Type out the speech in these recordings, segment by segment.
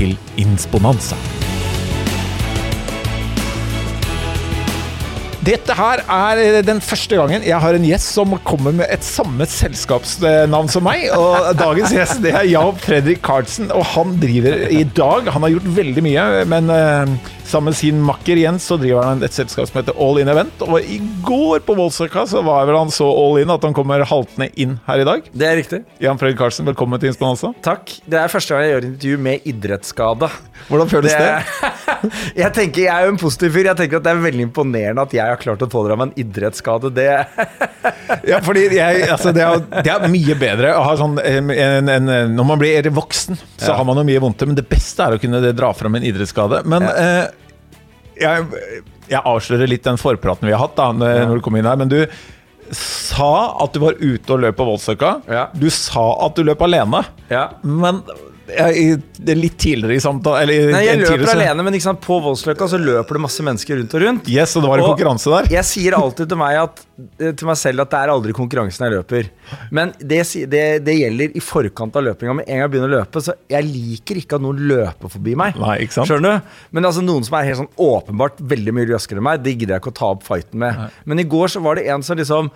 til Insponanza. Dette her er den første gangen jeg har en gjest som kommer med et samme selskapsnavn som meg. Og dagens gjest det er Jav Fredrik Karlsen, og han driver i dag Han har gjort veldig mye, men uh, sammen med sin makker Jens så driver han et selskap som heter All In Event. Og i går på Voldsøka så var vel han så all in at han kommer haltende inn her i dag. Det er riktig. Jan Fredrik Karlsen, velkommen til Insponanza. Takk. Det er første gang jeg gjør intervju med idrettsskade. Hvordan føles det? det? jeg tenker, jeg er jo en positiv fyr. Jeg tenker at Det er veldig imponerende at jeg har klart å pådra meg en idrettsskade. Det Ja, fordi jeg, altså, det, er, det, er, mye bedre å ha sånn en, en, en, Når man blir voksen, så ja. har man jo mye vondt, men det beste er å kunne dra fram en idrettsskade. Men ja. eh, jeg, jeg, avslører litt den forpraten vi har hatt da når, ja. du kom inn her. Men du sa at du var ute og løp på Voldsløkka. Du sa at du løp alene. Men det er litt tidligere i samtalen Nei, Jeg løper tidligere. alene, men liksom på Voldsløkka så løper det masse mennesker rundt og rundt. Yes, og det var en konkurranse der Jeg sier alltid til meg, at, eh, til meg selv at det er aldri konkurransen jeg løper. Men det, det, det gjelder i forkant av løpinga. Med en gang jeg begynner å løpe, så jeg liker ikke at noen løper forbi meg. Nei, ikke sant? Skjønner du? Men altså noen som er helt sånn åpenbart veldig mye raskere enn meg, det gidder jeg ikke å ta opp fighten med. Nei. Men i går så var det en som liksom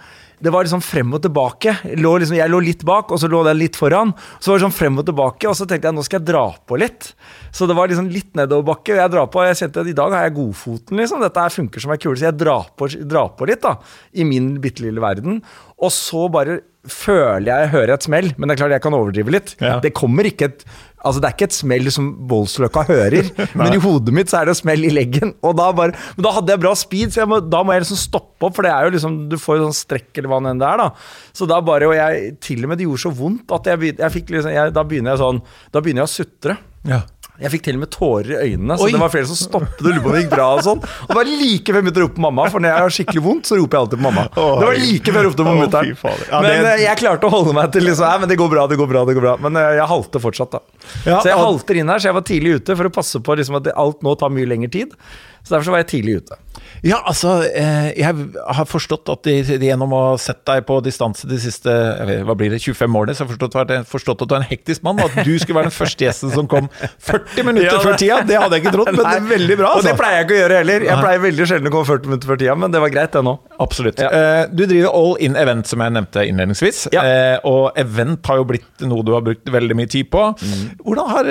det var liksom frem og tilbake. Lå liksom, jeg lå litt bak, og så lå den litt foran. Så var det sånn frem og tilbake, og så tenkte jeg nå skal jeg dra på litt. Så det var liksom litt nedoverbakke. Jeg drar på, og jeg kjente at i dag har jeg godfoten. liksom, Dette funker som ei kule. Så jeg drar på, drar på litt, da. I min bitte lille verden. Og så bare føler jeg hører et smell, men det er klart jeg kan overdrive litt. Ja. Det kommer ikke et Altså Det er ikke et smell som Voldsløkka hører, men i hodet mitt så er det smell i leggen. Og da bare, Men da hadde jeg bra speed, så må, da må jeg liksom stoppe opp, for det er jo liksom du får jo sånn strekk eller hva enn det er. da Så da bare, Og jeg til og med det gjorde så vondt at jeg, jeg fikk liksom jeg, Da begynner jeg sånn Da begynner jeg å sutre. Ja. Jeg fikk til og med tårer i øynene, så Oi. det var flere som stoppet og lurte på om det gikk bra. Og sånn Og det var like før jeg begynte å rope på mamma, for når jeg har skikkelig vondt, så roper jeg alltid på mamma. Oi. Det var like før jeg ropte på mutter'n. Ja, men det... Eh, jeg klarte å holde meg til liksom men det går bra, det går bra, det går bra. Men eh, jeg halter fortsatt, da. Ja, så jeg halter inn her, så jeg var tidlig ute for å passe på liksom, at alt nå tar mye lengre tid. Så derfor så var jeg tidlig ute. Ja, altså, eh, jeg har forstått at de, gjennom å ha sett deg på distanse de siste vet, hva blir det, 25 årene, så har jeg forstått, at du er en hektisk mann. og At du skulle være den første gjesten som kom 40 minutter ja, før tida. Det hadde jeg ikke trodd, men det er veldig bra. Altså. Og det pleier jeg ikke å gjøre heller. Jeg pleier veldig sjelden å komme 40 minutter før tida, men det var greit, det nå. Absolutt. Ja. Eh, du driver All In Event, som jeg nevnte innledningsvis. Ja. Eh, og event har jo blitt noe du har brukt veldig mye tid på. Mm. Hvordan har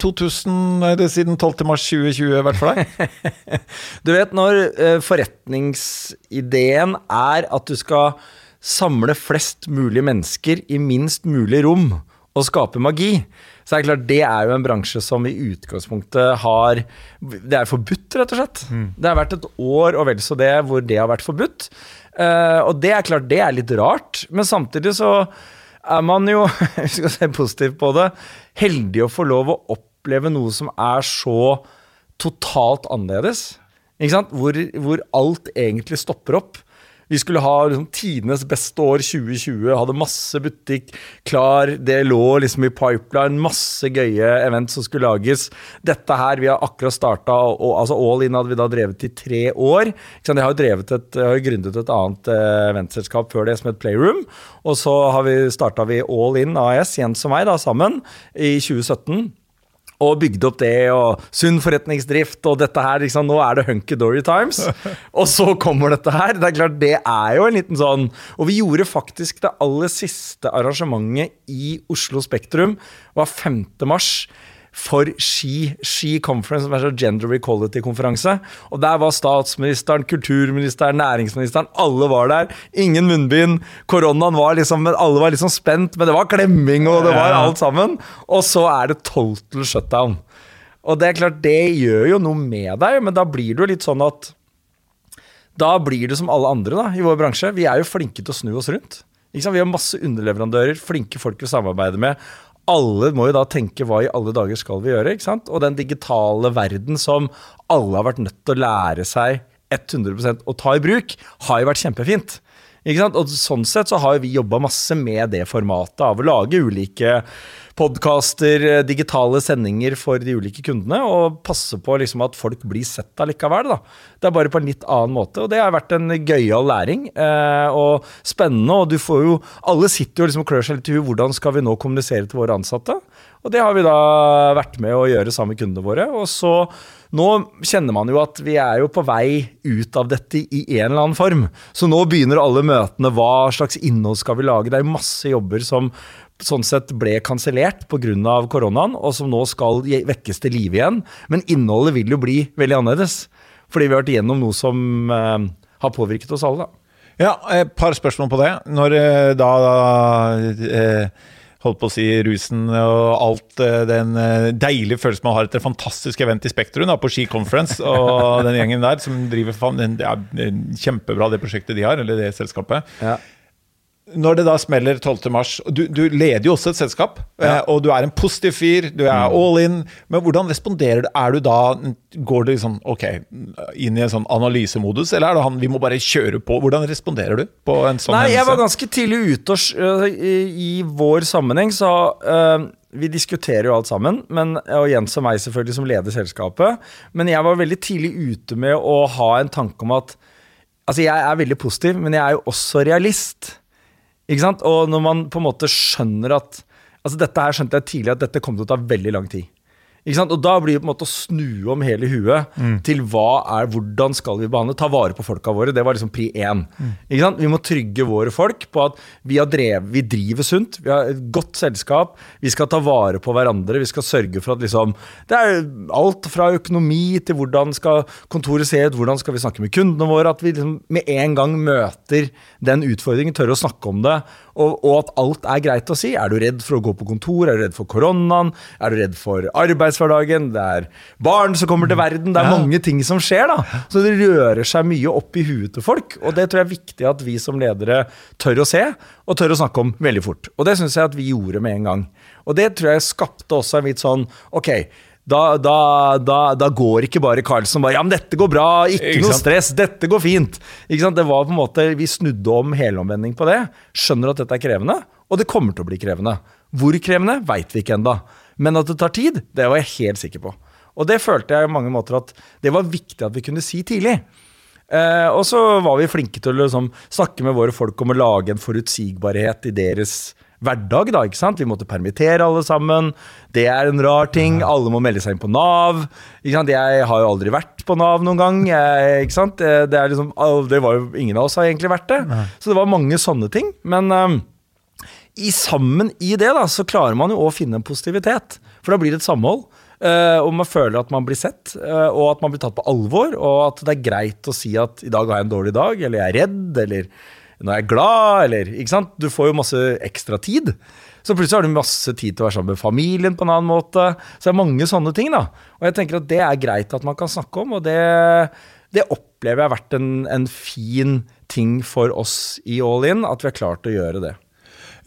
2000, siden 12. mars 2020 vært for deg? du vet, når forretningsideen er at du skal samle flest mulig mennesker i minst mulig rom og skape magi, så er det klart det er jo en bransje som i utgangspunktet har Det er forbudt, rett og slett. Mm. Det har vært et år og vel så det hvor det har vært forbudt. Uh, og det er klart, det er litt rart, men samtidig så er man jo, hvis vi skal se positivt på det, heldig å få lov å oppleve noe som er så totalt annerledes. Hvor, hvor, alt egentlig stopper opp. Vi skulle ha liksom, tidenes beste år 2020, hadde masse butikk klar. Det lå liksom i pipeline, masse gøye event som skulle lages. Dette her, vi har akkurat starta, altså All In hadde vi da drevet i tre år. Jeg har jo drevet et, jeg har gründet et annet uh, eventselskap før det som het Playroom. Og så har vi starta vi All In AS, Jens og meg, da, sammen, i 2017 og bygde opp det, og sunn forretningsdrift, og dette her. Liksom, nå er det hunky-dory times. Og så kommer dette her. Det er klart, det er jo en liten sånn Og vi gjorde faktisk det aller siste arrangementet i Oslo Spektrum, var 5. mars for Ski, Ski Conference, som er så gender equality-konferanse. Og Der var statsministeren, kulturministeren, næringsministeren. Alle var der. Ingen munnbind. Koronaen var liksom Alle var liksom spent, men det var klemming, og det var alt sammen. Og så er det total shutdown. Og det er klart, det gjør jo noe med deg, men da blir det jo litt sånn at Da blir det som alle andre da, i vår bransje. Vi er jo flinke til å snu oss rundt. Vi har masse underleverandører, flinke folk vi samarbeider med alle må jo da tenke hva i alle dager skal vi gjøre? ikke sant? Og den digitale verden som alle har vært nødt til å lære seg 100 å ta i bruk, har jo vært kjempefint. Ikke sant? Og sånn sett så har vi jobba masse med det formatet av å lage ulike podkaster, eh, digitale sendinger for de ulike kundene, og passe på liksom at folk blir sett allikevel. Da. Det er bare på en litt annen måte, og det har vært en gøyal læring eh, og spennende. Og du får jo Alle sitter jo liksom og klør seg litt i huet. Hvordan skal vi nå kommunisere til våre ansatte? Og det har vi da vært med å gjøre sammen med kundene våre. Og så nå kjenner man jo at vi er jo på vei ut av dette i en eller annen form. Så nå begynner alle møtene. Hva slags innhold skal vi lage? Det er masse jobber som sånn sett ble kansellert pga. koronaen, og som nå skal vekkes til live igjen. Men innholdet vil jo bli veldig annerledes. Fordi vi har vært igjennom noe som eh, har påvirket oss alle. da. Ja, et par spørsmål på det. Når eh, da, da eh, holdt på å si rusen og alt eh, den eh, deilige følelsen man har etter fantastisk event i Spektrum, på Ski Conference og den gjengen der som driver Det er kjempebra, det prosjektet de har, eller det selskapet. Ja når det da smeller 12.3 du, du leder jo også et selskap, ja. Eh, og du er en positiv fyr, du er mm. all in. Men hvordan responderer du? Er du da Går du liksom ok, inn i en sånn analysemodus, eller er det han vi må bare kjøre på? Hvordan responderer du på en sånn Nei, hendelse? Jeg var ganske tidlig ute og i, i, vår sammenheng, så uh, vi diskuterer jo alt sammen, men, og Jens og meg selvfølgelig som leder selskapet. Men jeg var veldig tidlig ute med å ha en tanke om at Altså, jeg er veldig positiv, men jeg er jo også realist. Ikke sant? Og når man på en måte skjønner at Altså Dette her skjønte jeg tidlig at dette kom til å ta veldig lang tid. Og da blir det på en måte å snu om hele huet mm. til er, hvordan skal vi behandle, ta vare på folka våre. Det var liksom pri én. Mm. Vi må trygge våre folk på at vi, drev, vi, driver sunt, vi har et godt selskap, vi skal ta vare på hverandre. Vi skal sørge for at liksom Det er alt fra økonomi til hvordan skal kontoret se ut, hvordan skal vi snakke med kundene våre. At vi liksom med en gang møter den utfordringen, tør å snakke om det og, og, at alt er greit å si. Er du redd for å gå på kontor? Er du redd for koronaen? Er du redd for arbeidshverdagen? Det er barn som kommer til verden. Det er mange ting som skjer. da. Så det rører seg mye opp i huet til folk. Og det tror jeg er viktig at vi som ledere tør å se, og tør å snakke om veldig fort. Og det syns jeg at vi gjorde med en gang. Og det tror jeg skapte også en litt sånn Ok, da, da, da, da, går ikke bare Carlsen bare Ja, men dette går bra, ikke, ikke noe stress, dette går fint. Det var på en måte, Vi snudde om helomvending på det. Skjønner at dette er krevende, og det kommer til å bli krevende. Hvor krevende, veit vi ikke ennå. Men at det tar tid, det var jeg helt sikker på. Og det følte jeg i mange måter at det var viktig at vi kunne si tidlig. Eh, og så var vi flinke til å liksom, snakke med våre folk om å lage en forutsigbarhet i deres hverdag. da, ikke sant? Vi måtte permittere alle sammen. Det er en rar ting. Alle må melde seg inn på Nav. ikke sant? Jeg har jo aldri vært på Nav noen gang. Jeg, ikke sant? Det, er liksom, det var jo Ingen av oss har egentlig vært det. Så det var mange sånne ting. Men um, i sammen i det da, så klarer man jo å finne en positivitet. For da blir det et samhold. Uh, og man føler at man blir sett, uh, og at man blir tatt på alvor. Og at det er greit å si at i dag har jeg en dårlig dag, eller jeg er redd, eller 'nå er jeg glad, eller ikke sant? Du får jo masse ekstra tid. Så plutselig har du masse tid til å være sammen med familien på en annen måte. Så det er mange sånne ting, da. Og jeg tenker at det er greit at man kan snakke om, og det, det opplever jeg har vært en, en fin ting for oss i All In, at vi har klart å gjøre det.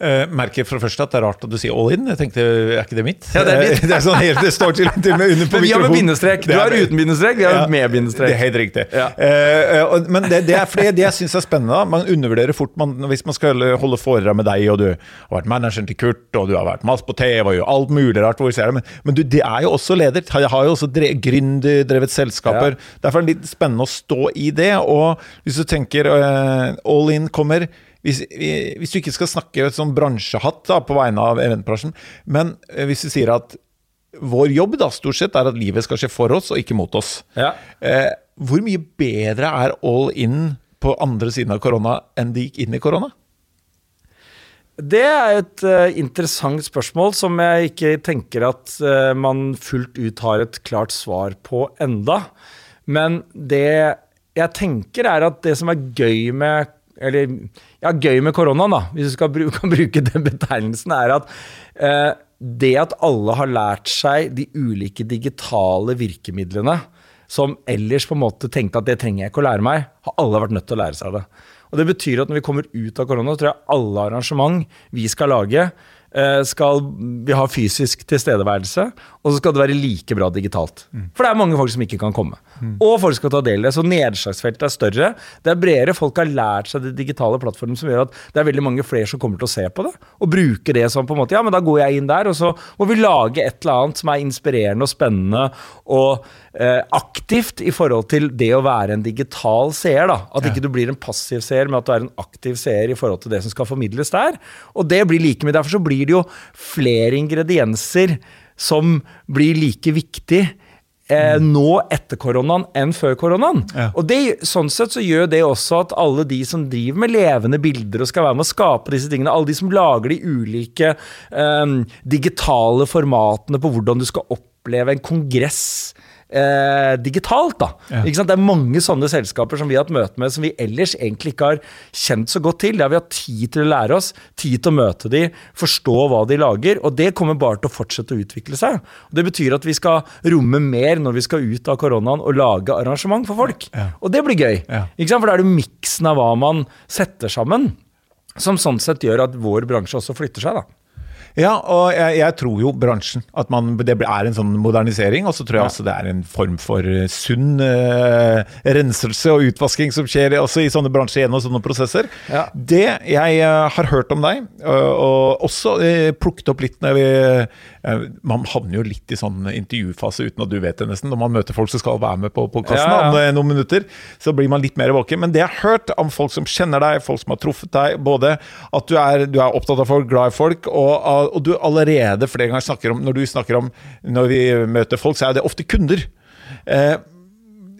Uh, merker for det første at det er rart at du sier all in. Jeg tenkte, Er ikke det mitt? Ja, Det er mitt. det, er sånn helt, det står til, til med under på men Vi har med bindestrek. Du har uten bindestrek, vi har ja, med bindestrek. Det er helt riktig. Ja. Uh, uh, men det, det, er fordi det jeg syns er spennende. Da. Man undervurderer fort man, hvis man skal holde foredrag med deg, og du har vært manageren til Kurt, og du har vært masse på TV og alt mulig rart. Hvor ser det. Men, men du det er jo også leder. Jeg har jo også gründer, drevet selskaper. Ja. Derfor er det litt spennende å stå i det. Og hvis du tenker all in kommer hvis, hvis, du ikke skal snakke et sånn bransjehatt da, på vegne av eventbransjen, men eh, hvis du sier at vår jobb da, stort sett er at livet skal skje for oss og ikke mot oss. Ja. Eh, hvor mye bedre er all in på andre siden av korona enn de gikk inn i korona? Det er et uh, interessant spørsmål som jeg ikke tenker at uh, man fullt ut har et klart svar på enda. Men det jeg tenker er at det som er gøy med eller ja, gøy med koronaen, da, hvis du bruke, kan bruke den betegnelsen, er at eh, det at alle har lært seg de ulike digitale virkemidlene, som ellers på en måte tenkte at det trenger jeg ikke å lære meg, har alle vært nødt til å lære seg det. Og Det betyr at når vi kommer ut av korona, tror jeg alle arrangement vi skal lage, eh, skal vi ha fysisk tilstedeværelse, og så skal det være like bra digitalt. For det er mange folk som ikke kan komme. Og folk skal ta del i det. Så nedslagsfeltet er større. Det er bredere. Folk har lært seg det digitale plattformen som gjør at det er veldig mange flere som kommer til å se på det, og bruke det som på en måte Ja, men da går jeg inn der, og så må vi lage et eller annet som er inspirerende og spennende og eh, aktivt i forhold til det å være en digital seer. da. At ikke du blir en passiv seer, men at du er en aktiv seer i forhold til det som skal formidles der. Og det blir like mye. Derfor så blir det jo flere ingredienser som blir like viktig eh, nå etter koronaen enn før koronaen. Ja. Og det, sånn sett så gjør det også at alle de som driver med levende bilder og skal være med å skape disse tingene, alle de som lager de ulike eh, digitale formatene på hvordan du skal oppleve en kongress eh, digitalt, da. Ja. Det er mange sånne selskaper som vi har hatt møte med som vi ellers egentlig ikke har kjent så godt til. Det har vi hatt tid til å lære oss, tid til å møte de, forstå hva de lager. Og det kommer bare til å fortsette å utvikle seg. Og det betyr at vi skal romme mer når vi skal ut av koronaen og lage arrangement for folk. Ja. Og det blir gøy. For da er det miksen av hva man setter sammen, som sånn sett gjør at vår bransje også flytter seg, da. Ja, og jeg, jeg tror jo bransjen at man, det er en sånn modernisering. Og så tror jeg også det er en form for eh, sunn uh, renselse og utvasking som skjer også i sånne bransjer gjennom sånne prosesser. Ja. Det jeg uh, har hørt om deg, og, og også plukket opp litt når vi Man havner jo litt i sånn intervjufase uten at du vet det, nesten. Når man møter folk som skal være med på podkasten Ja, ja. om noen minutter, så blir man litt mer våken. Men det jeg har hørt om folk som kjenner deg, folk som har truffet deg, både at du er, du er opptatt av folk, glad i folk, og, og du allerede flere ganger snakker om Når du snakker om når vi møter folk, så er det ofte kunder. Eh,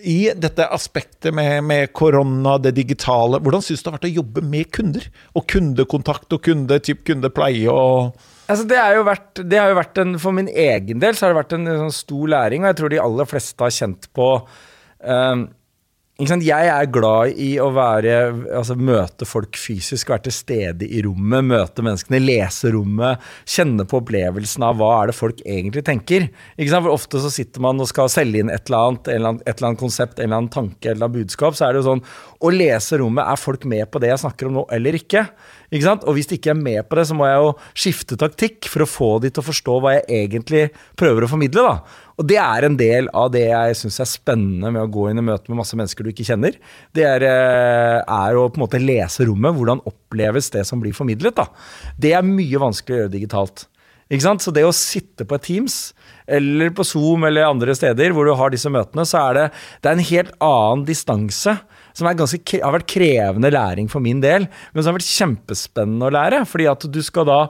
I dette aspektet med, med korona, det digitale, hvordan syns du det har vært å jobbe med kunder? Og kundekontakt og kunde, typ kundepleie og Altså det, jo vært, det har jo vært en, For min egen del så har det vært en, sånn stor læring, og jeg tror de aller fleste har kjent på sant? Jeg er glad i å være, altså møte folk fysisk, være til stede i rommet, møte menneskene, lese rommet, kjenne på opplevelsen av hva er det folk egentlig tenker. For Ofte så sitter man og skal selge inn et eller annet, et eller annet konsept, en eller annen tanke, et eller annet budskap. Så er det jo sånn Å lese rommet, er folk med på det jeg snakker om nå, eller ikke? Ikke sant? Og hvis de ikke er med på det, så må jeg jo skifte taktikk for å få de til å forstå hva jeg egentlig prøver å formidle. da. Og det er en del av det jeg syns er spennende med å gå inn i møte med masse mennesker du ikke kjenner. Det er, eh, er å på en måte lese rommet. Hvordan oppleves det som blir formidlet? da. Det er mye vanskelig å gjøre digitalt. Ikke sant? Så det å sitte på et Teams, eller på Zoom eller andre steder hvor du har disse møtene, så er det, det er en helt annen distanse. Som ganske, har vært krevende læring for min del, men som har vært kjempespennende å lære. Fordi at du skal da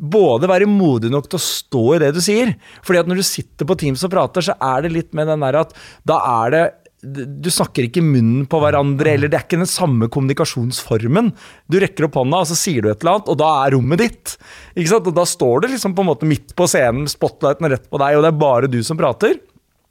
både være modig nok til å stå i det du sier. Fordi at når du sitter på Teams og prater, så er det litt med den der at da er det du snakker ikke munnen på hverandre, eller det er ikke den samme kommunikasjonsformen. Du rekker opp hånda, og så sier du et eller annet, og da er rommet ditt. Ikke sant? Og da står du liksom på en måte midt på scenen, spotlighten rett på deg, og det er bare du som prater.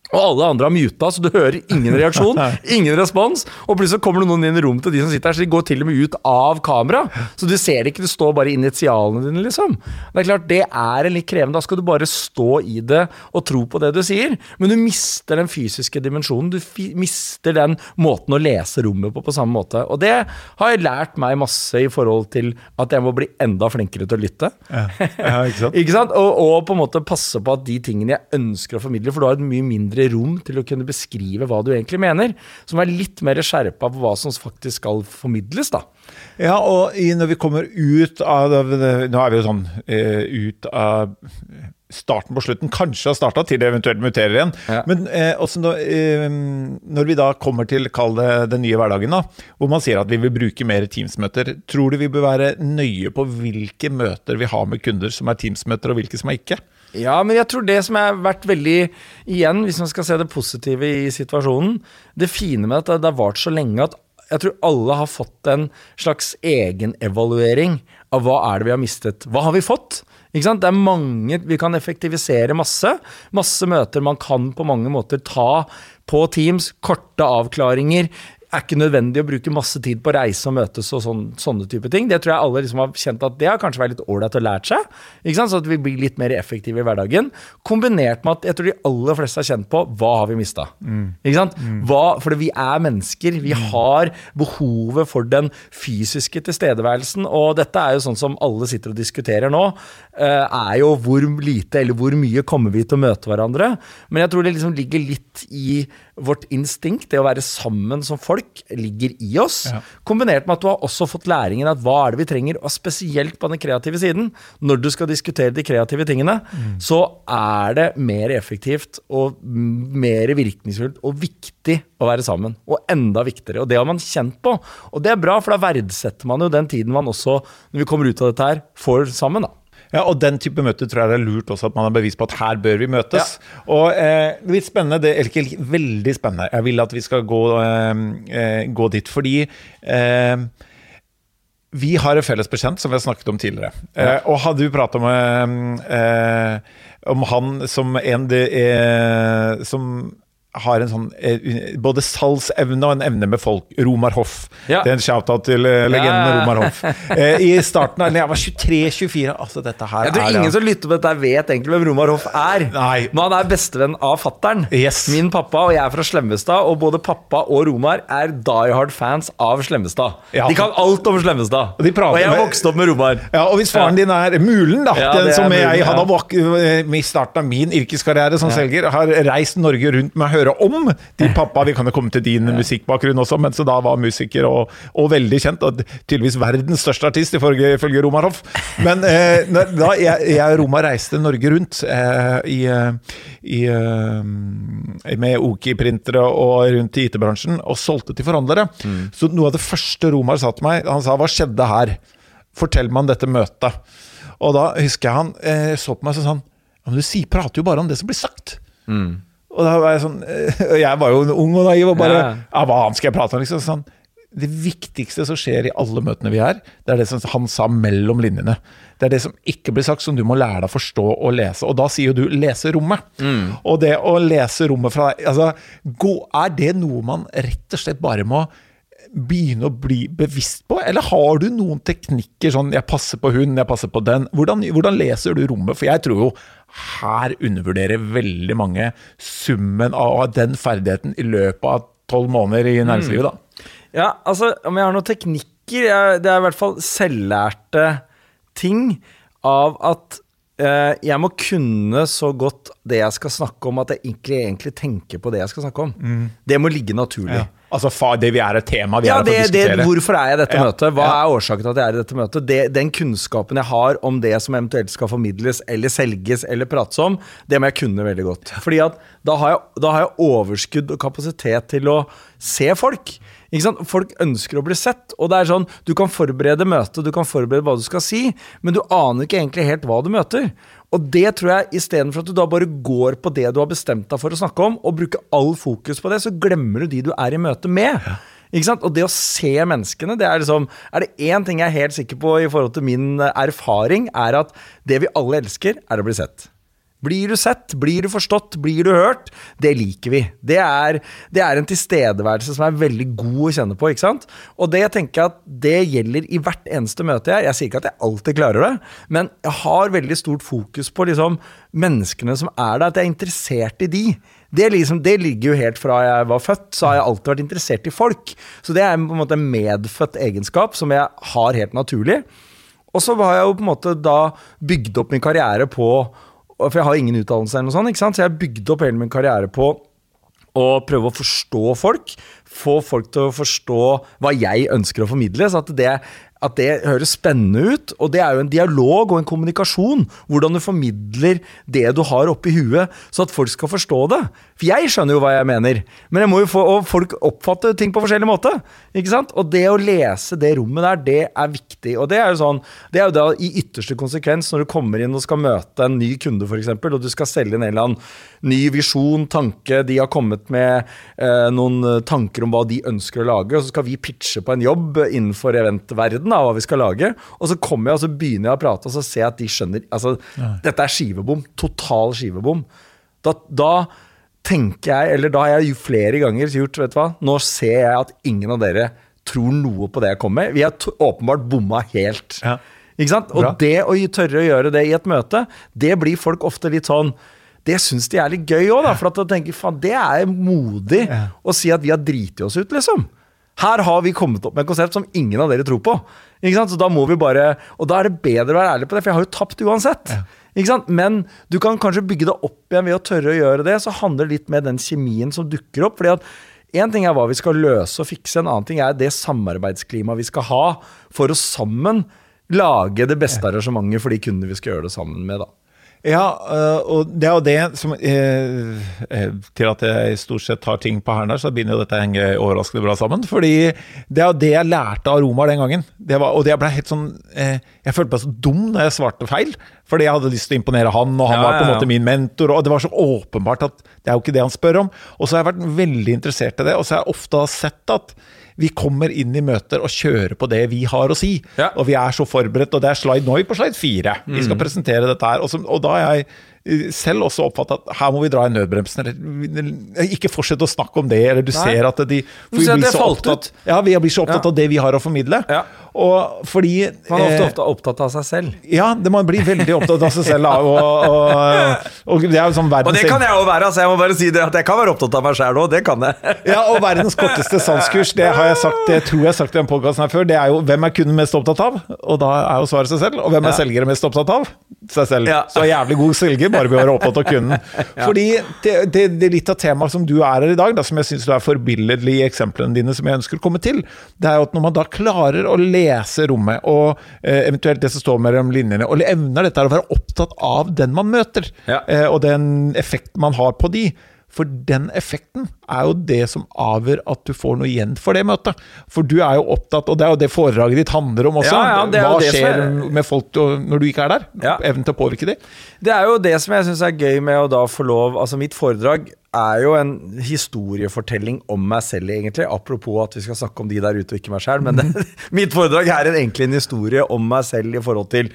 Og alle andre har muta, så du hører ingen reaksjon, ingen respons. Og plutselig kommer det noen inn i rommet til de som sitter her, så de går til og med ut av kamera. Så du ser det ikke, det står bare initialene dine, liksom. Det er klart, det er en litt krevende. Da skal du bare stå i det og tro på det du sier. Men du mister den fysiske dimensjonen. Du mister den måten å lese rommet på på samme måte. Og det har jeg lært meg masse i forhold til at jeg må bli enda flinkere til å lytte. Ja, ja ikke sant? Ikke sant? Og, og på en måte passe på at de tingene jeg ønsker å formidle, for du har et mye mindre rom til å kunne beskrive hva du egentlig mener, som er litt mer skjerpa på hva som faktisk skal formidles, da. Ja, og når vi kommer ut av Nå er vi jo sånn eh, ut av starten på slutten. Kanskje har starta til det eventuelt muterer igjen. Ja. Men eh, også når, eh, når vi da kommer til kall det den nye hverdagen, da, hvor man sier at vi vil bruke mer Teams-møter, tror du vi bør være nøye på hvilke møter vi har med kunder som er Teams-møter, og hvilke som er ikke? Ja, men jeg tror det som har vært veldig Igjen, hvis man skal se det positive i situasjonen Det fine med at det har vart så lenge at jeg tror alle har fått en slags egenevaluering av hva er det vi har mistet. Hva har vi fått? Ikke sant? Det er mange, Vi kan effektivisere masse. Masse møter man kan på mange måter ta på Teams. Korte avklaringer. Er ikke nødvendig å bruke masse tid på å reise og møtes og sån, sånne type ting. Det tror jeg alle liksom har kjent at det har kanskje vært litt ålreit å lært seg. Så at vi blir litt mer effektive i hverdagen. Kombinert med at jeg tror de aller fleste har kjent på hva har vi mista. Hva, for vi er mennesker. Vi har behovet for den fysiske tilstedeværelsen. Og dette er jo sånn som alle sitter og diskuterer nå. eh, Er jo hvor lite eller hvor mye kommer vi til å møte hverandre. Men jeg tror det liksom ligger litt i vårt instinkt, det å være sammen som folk, ligger i oss. Ja. Kombinert med at du har også fått læringen at hva er det vi trenger, og spesielt på den kreative siden. Når du skal diskutere de kreative tingene, så er det mer effektivt og mer virkningsfullt og viktig å være sammen. Og enda viktigere. Og det har man kjent på. Og det er bra, for da verdsetter man jo den tiden man også, når vi kommer ut av dette her, får sammen. da. Ja, og den type møter tror jeg det er lurt også at man er bevisst på at her bør vi møtes. Og eh, litt spennende, det, eller ikke veldig spennende, jeg vil at vi skal gå, eh, eh, gå dit, fordi eh, vi har en felles bekjent som vi har snakket om tidligere. Eh, og hadde vi pratet om, eh, om han som en de, er, som har en sånn eh, både salgsevne og en evne med folk. Romar Hoff. Ja. Det er en shout-out til eh, legenden Ja. Romar Hoff. Eh, I starten av jeg var 23-24. Altså, dette her Jeg tror er ingen som lytter på dette, vet egentlig hvem Romar Hoff er. Nei. Men han er bestevenn av fattern. Yes. Min pappa og jeg er fra Slemmestad, og både pappa og Romar er die hard fans av Slemmestad. Ja. De kan alt om Slemmestad. Og de prater jeg har vokst opp med Romar. Ja, og hvis faren din er Mulen, da, den som Mulen, jeg hadde i starten av min yrkeskarriere som selger, har reist Norge rundt med å høre om din pappa. Vi kan jo komme til din musikkbakgrunn også, men så da var musiker og, og veldig kjent. Og tydeligvis verdens største artist, ifølge, ifølge Romar Hoff. Men eh, da jeg, jeg og Romar reiste Norge rundt eh, i, eh, i, eh, med Oki-printere og rundt i IT-bransjen og solgte til forhandlere, så noe av det første Romar sa til meg, han sa 'hva skjedde her'? Fortell meg om dette møtet. Og da husker jeg han eh, så på meg og sa sånn Ja, men du prater jo bare om det som blir sagt. Og da var jeg sånn eh, Jeg var jo ung og naiv og bare Ja. Hva annet skal jeg prate om? liksom sånn det viktigste som skjer i alle møtene vi er, det er det som han sa mellom linjene. Det er det som ikke blir sagt, som du må lære deg å forstå og lese. Og da sier jo du 'lese rommet'. Og det å lese rommet fra deg altså, Er det noe man rett og slett bare må begynne å bli bevisst på? Eller har du noen teknikker sånn 'jeg passer på hun, jeg passer på den'? Hvordan, hvordan leser du rommet? For jeg tror jo her undervurderer veldig mange summen av den ferdigheten i løpet av tolv måneder i næringslivet, da. Ja, altså, om jeg har noen teknikker jeg, Det er i hvert fall selvlærte ting av at eh, jeg må kunne så godt det jeg skal snakke om, at jeg egentlig, egentlig tenker på det jeg skal snakke om. Det må ligge naturlig. Altså, fa, det vi er et tema vi Ja, er her for å å det, diskutere. hvorfor er jeg i dette Ja, møtet? Hva ja. er årsaken til at jeg er i dette møtet? Det, den kunnskapen jeg har om det som eventuelt skal formidles eller selges eller prates om, det må jeg kunne veldig godt. Fordi at da har jeg, da har jeg overskudd og kapasitet til å se folk. Folk ønsker å bli sett, og det er sånn, du kan forberede møtet, du kan forberede hva du skal si, men du aner ikke egentlig helt hva du møter. Og det tror jeg, istedenfor at du da bare går på det du har bestemt deg for å snakke om, og bruker all fokus på det, så glemmer du de du er i møte med. Ikke sant? Og det å se menneskene, det er liksom Er det én ting jeg er helt sikker på i forhold til min erfaring, er at det vi alle elsker, er å bli sett. Blir du sett, blir du forstått, blir du hørt? Det liker vi. Det er, det er en tilstedeværelse som er veldig god å kjenne på. ikke sant? Og det tenker jeg at det gjelder i hvert eneste møte jeg Jeg sier ikke at jeg alltid klarer det, men jeg har veldig stort fokus på liksom menneskene som er der, at jeg er interessert i de. Det, liksom, det ligger jo helt fra jeg var født, så har jeg alltid vært interessert i folk. Så det er på en måte en medfødt egenskap som jeg har helt naturlig. Og så har jeg jo på en måte da bygd opp min karriere på For jeg har ingen utdannelse eller noe sånt, ikke sant? så jeg bygde opp hele min karriere på å prøve å forstå folk. Få folk til å forstå hva jeg ønsker å formidle. Så at det, at det høres spennende ut. Og det er jo en dialog og en kommunikasjon. Hvordan du formidler det du har oppi huet, så at folk skal forstå det. For jeg skjønner jo hva jeg mener, men jeg må jo få, og folk oppfatter ting på forskjellig måte. Ikke sant? Og det å lese det rommet der, det er viktig. Og det er jo sånn, det er jo da i ytterste konsekvens når du kommer inn og skal møte en ny kunde, f.eks., og du skal selge en eller annen ny visjon, tanke, de har kommet med eh, noen tanker om hva de ønsker å lage, og så skal vi pitche på en jobb innenfor eventverden av hva vi skal lage, og så kommer jeg og så begynner jeg å prate, og så ser jeg at de skjønner altså, Dette er skivebom. Total skivebom. Da, da tenker jeg, eller da har jeg flere ganger gjort, vet du hva, nå ser jeg at ingen av dere tror noe på det jeg kommer med. Vi har åpenbart bomma helt. Ja. Ikke sant? Bra. Og det å tørre å gjøre det i et møte, det blir folk ofte litt sånn det syns de er litt gøy òg, for at de tenker faen, det er modig Ja. å si at vi har driti oss ut, liksom. Her har vi kommet opp med et konsept som ingen av dere tror på. Så da må vi bare Og da er det bedre å være ærlig på det, for jeg har jo tapt uansett. Ikke sant? Men du kan kanskje bygge det opp igjen ved å tørre å gjøre det. Så handler det litt med den kjemien som dukker opp. fordi at Én ting er hva vi skal løse og fikse, en annen ting er det samarbeidsklimaet vi skal ha for å sammen lage det beste arrangementet for de kundene vi skal gjøre det sammen med. da. Ja, øh, og det er jo det som eh, eh, Til at jeg stort sett tar ting på hælen her, så begynner jo dette å henge overraskende bra sammen. Fordi det er jo det jeg lærte av Roma den gangen. Det var, og det ble helt sånn eh, Jeg følte meg så dum når jeg svarte feil. Fordi jeg hadde lyst til å imponere han, og han Ja, var på en måte min mentor. Og det var så åpenbart at det er jo ikke det han spør om. Og så har jeg vært veldig interessert i det, og så har jeg ofte sett at vi kommer inn i møter og kjører på det vi har å si. Ja. Og vi er så forberedt, og det er slide nå er vi på slide fire. Vi Mm. skal presentere dette her. Og, så, og da har jeg eh, selv også oppfattet at her må vi dra i nødbremsen. Eller ikke fortsette å snakke om det, eller du Nei. ser at de for vi blir så opptatt. Ja, vi blir så opptatt Ja. av det vi har å formidle. Ja. Og fordi Man er ofte, eh, ofte opptatt av seg selv. Ja, det man blir veldig opptatt av seg selv. Og, og, og det er jo sånn Og det kan jeg jo være, altså. Jeg må bare si det at jeg kan være opptatt av meg sjæl òg. Det kan jeg. Ja, og verdens korteste sanskurs, det har jeg sagt, det tror jeg har sagt i den podkasten her før, det er jo hvem er kunden mest opptatt av? Og da er jo svaret seg selv. Og hvem er Ja. selgere mest opptatt av? Seg selv. Ja. Så jævlig god selger, bare ved å være opptatt av kunden. Fordi det, det, det er litt av temaet som du er her i dag, da, som jeg syns du er forbilledlig i eksemplene dine, som jeg ønsker å komme til, det er jo at når man da klarer å lese rommet, og eh, eventuelt det som står mellom linjene, og evner dette er å være opptatt av den man møter, Ja. eh, og den effekten man har på de, for den effekten er jo det som avgjør at du får noe igjen for det møtet. For du er jo opptatt, og det er jo det foredraget ditt handler om også. Ja, ja, Hva skjer er- med folk når du ikke er der? Ja. Evnen til å påvirke dem. Det er jo det som jeg syns er gøy med å da få lov Altså, mitt foredrag er jo en historiefortelling om meg selv, egentlig. Apropos at vi skal snakke om de der ute og ikke meg sjøl. Men det, mitt foredrag er en, egentlig en historie om meg selv i forhold til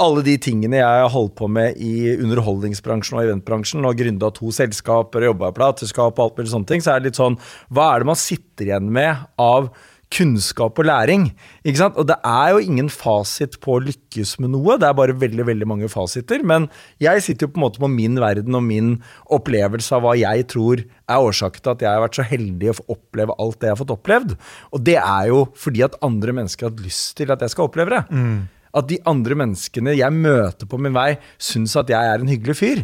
alle de tingene jeg har holdt på med i underholdningsbransjen og eventbransjen, og gründa to selskaper og jobba i plateselskap og alt mulig sånne ting, så er det litt sånn Hva er det man sitter igjen med av kunnskap og læring. Ikke sant? Og det er jo ingen fasit på å lykkes med noe, det er bare veldig veldig mange fasiter. Men jeg sitter jo på en måte på min verden og min opplevelse av hva jeg tror er årsaken til at jeg har vært så heldig å få oppleve alt det jeg har fått opplevd. Og det er jo fordi at andre mennesker har hatt lyst til at jeg skal oppleve det. At de andre menneskene jeg møter på min vei, syns at jeg er en hyggelig fyr.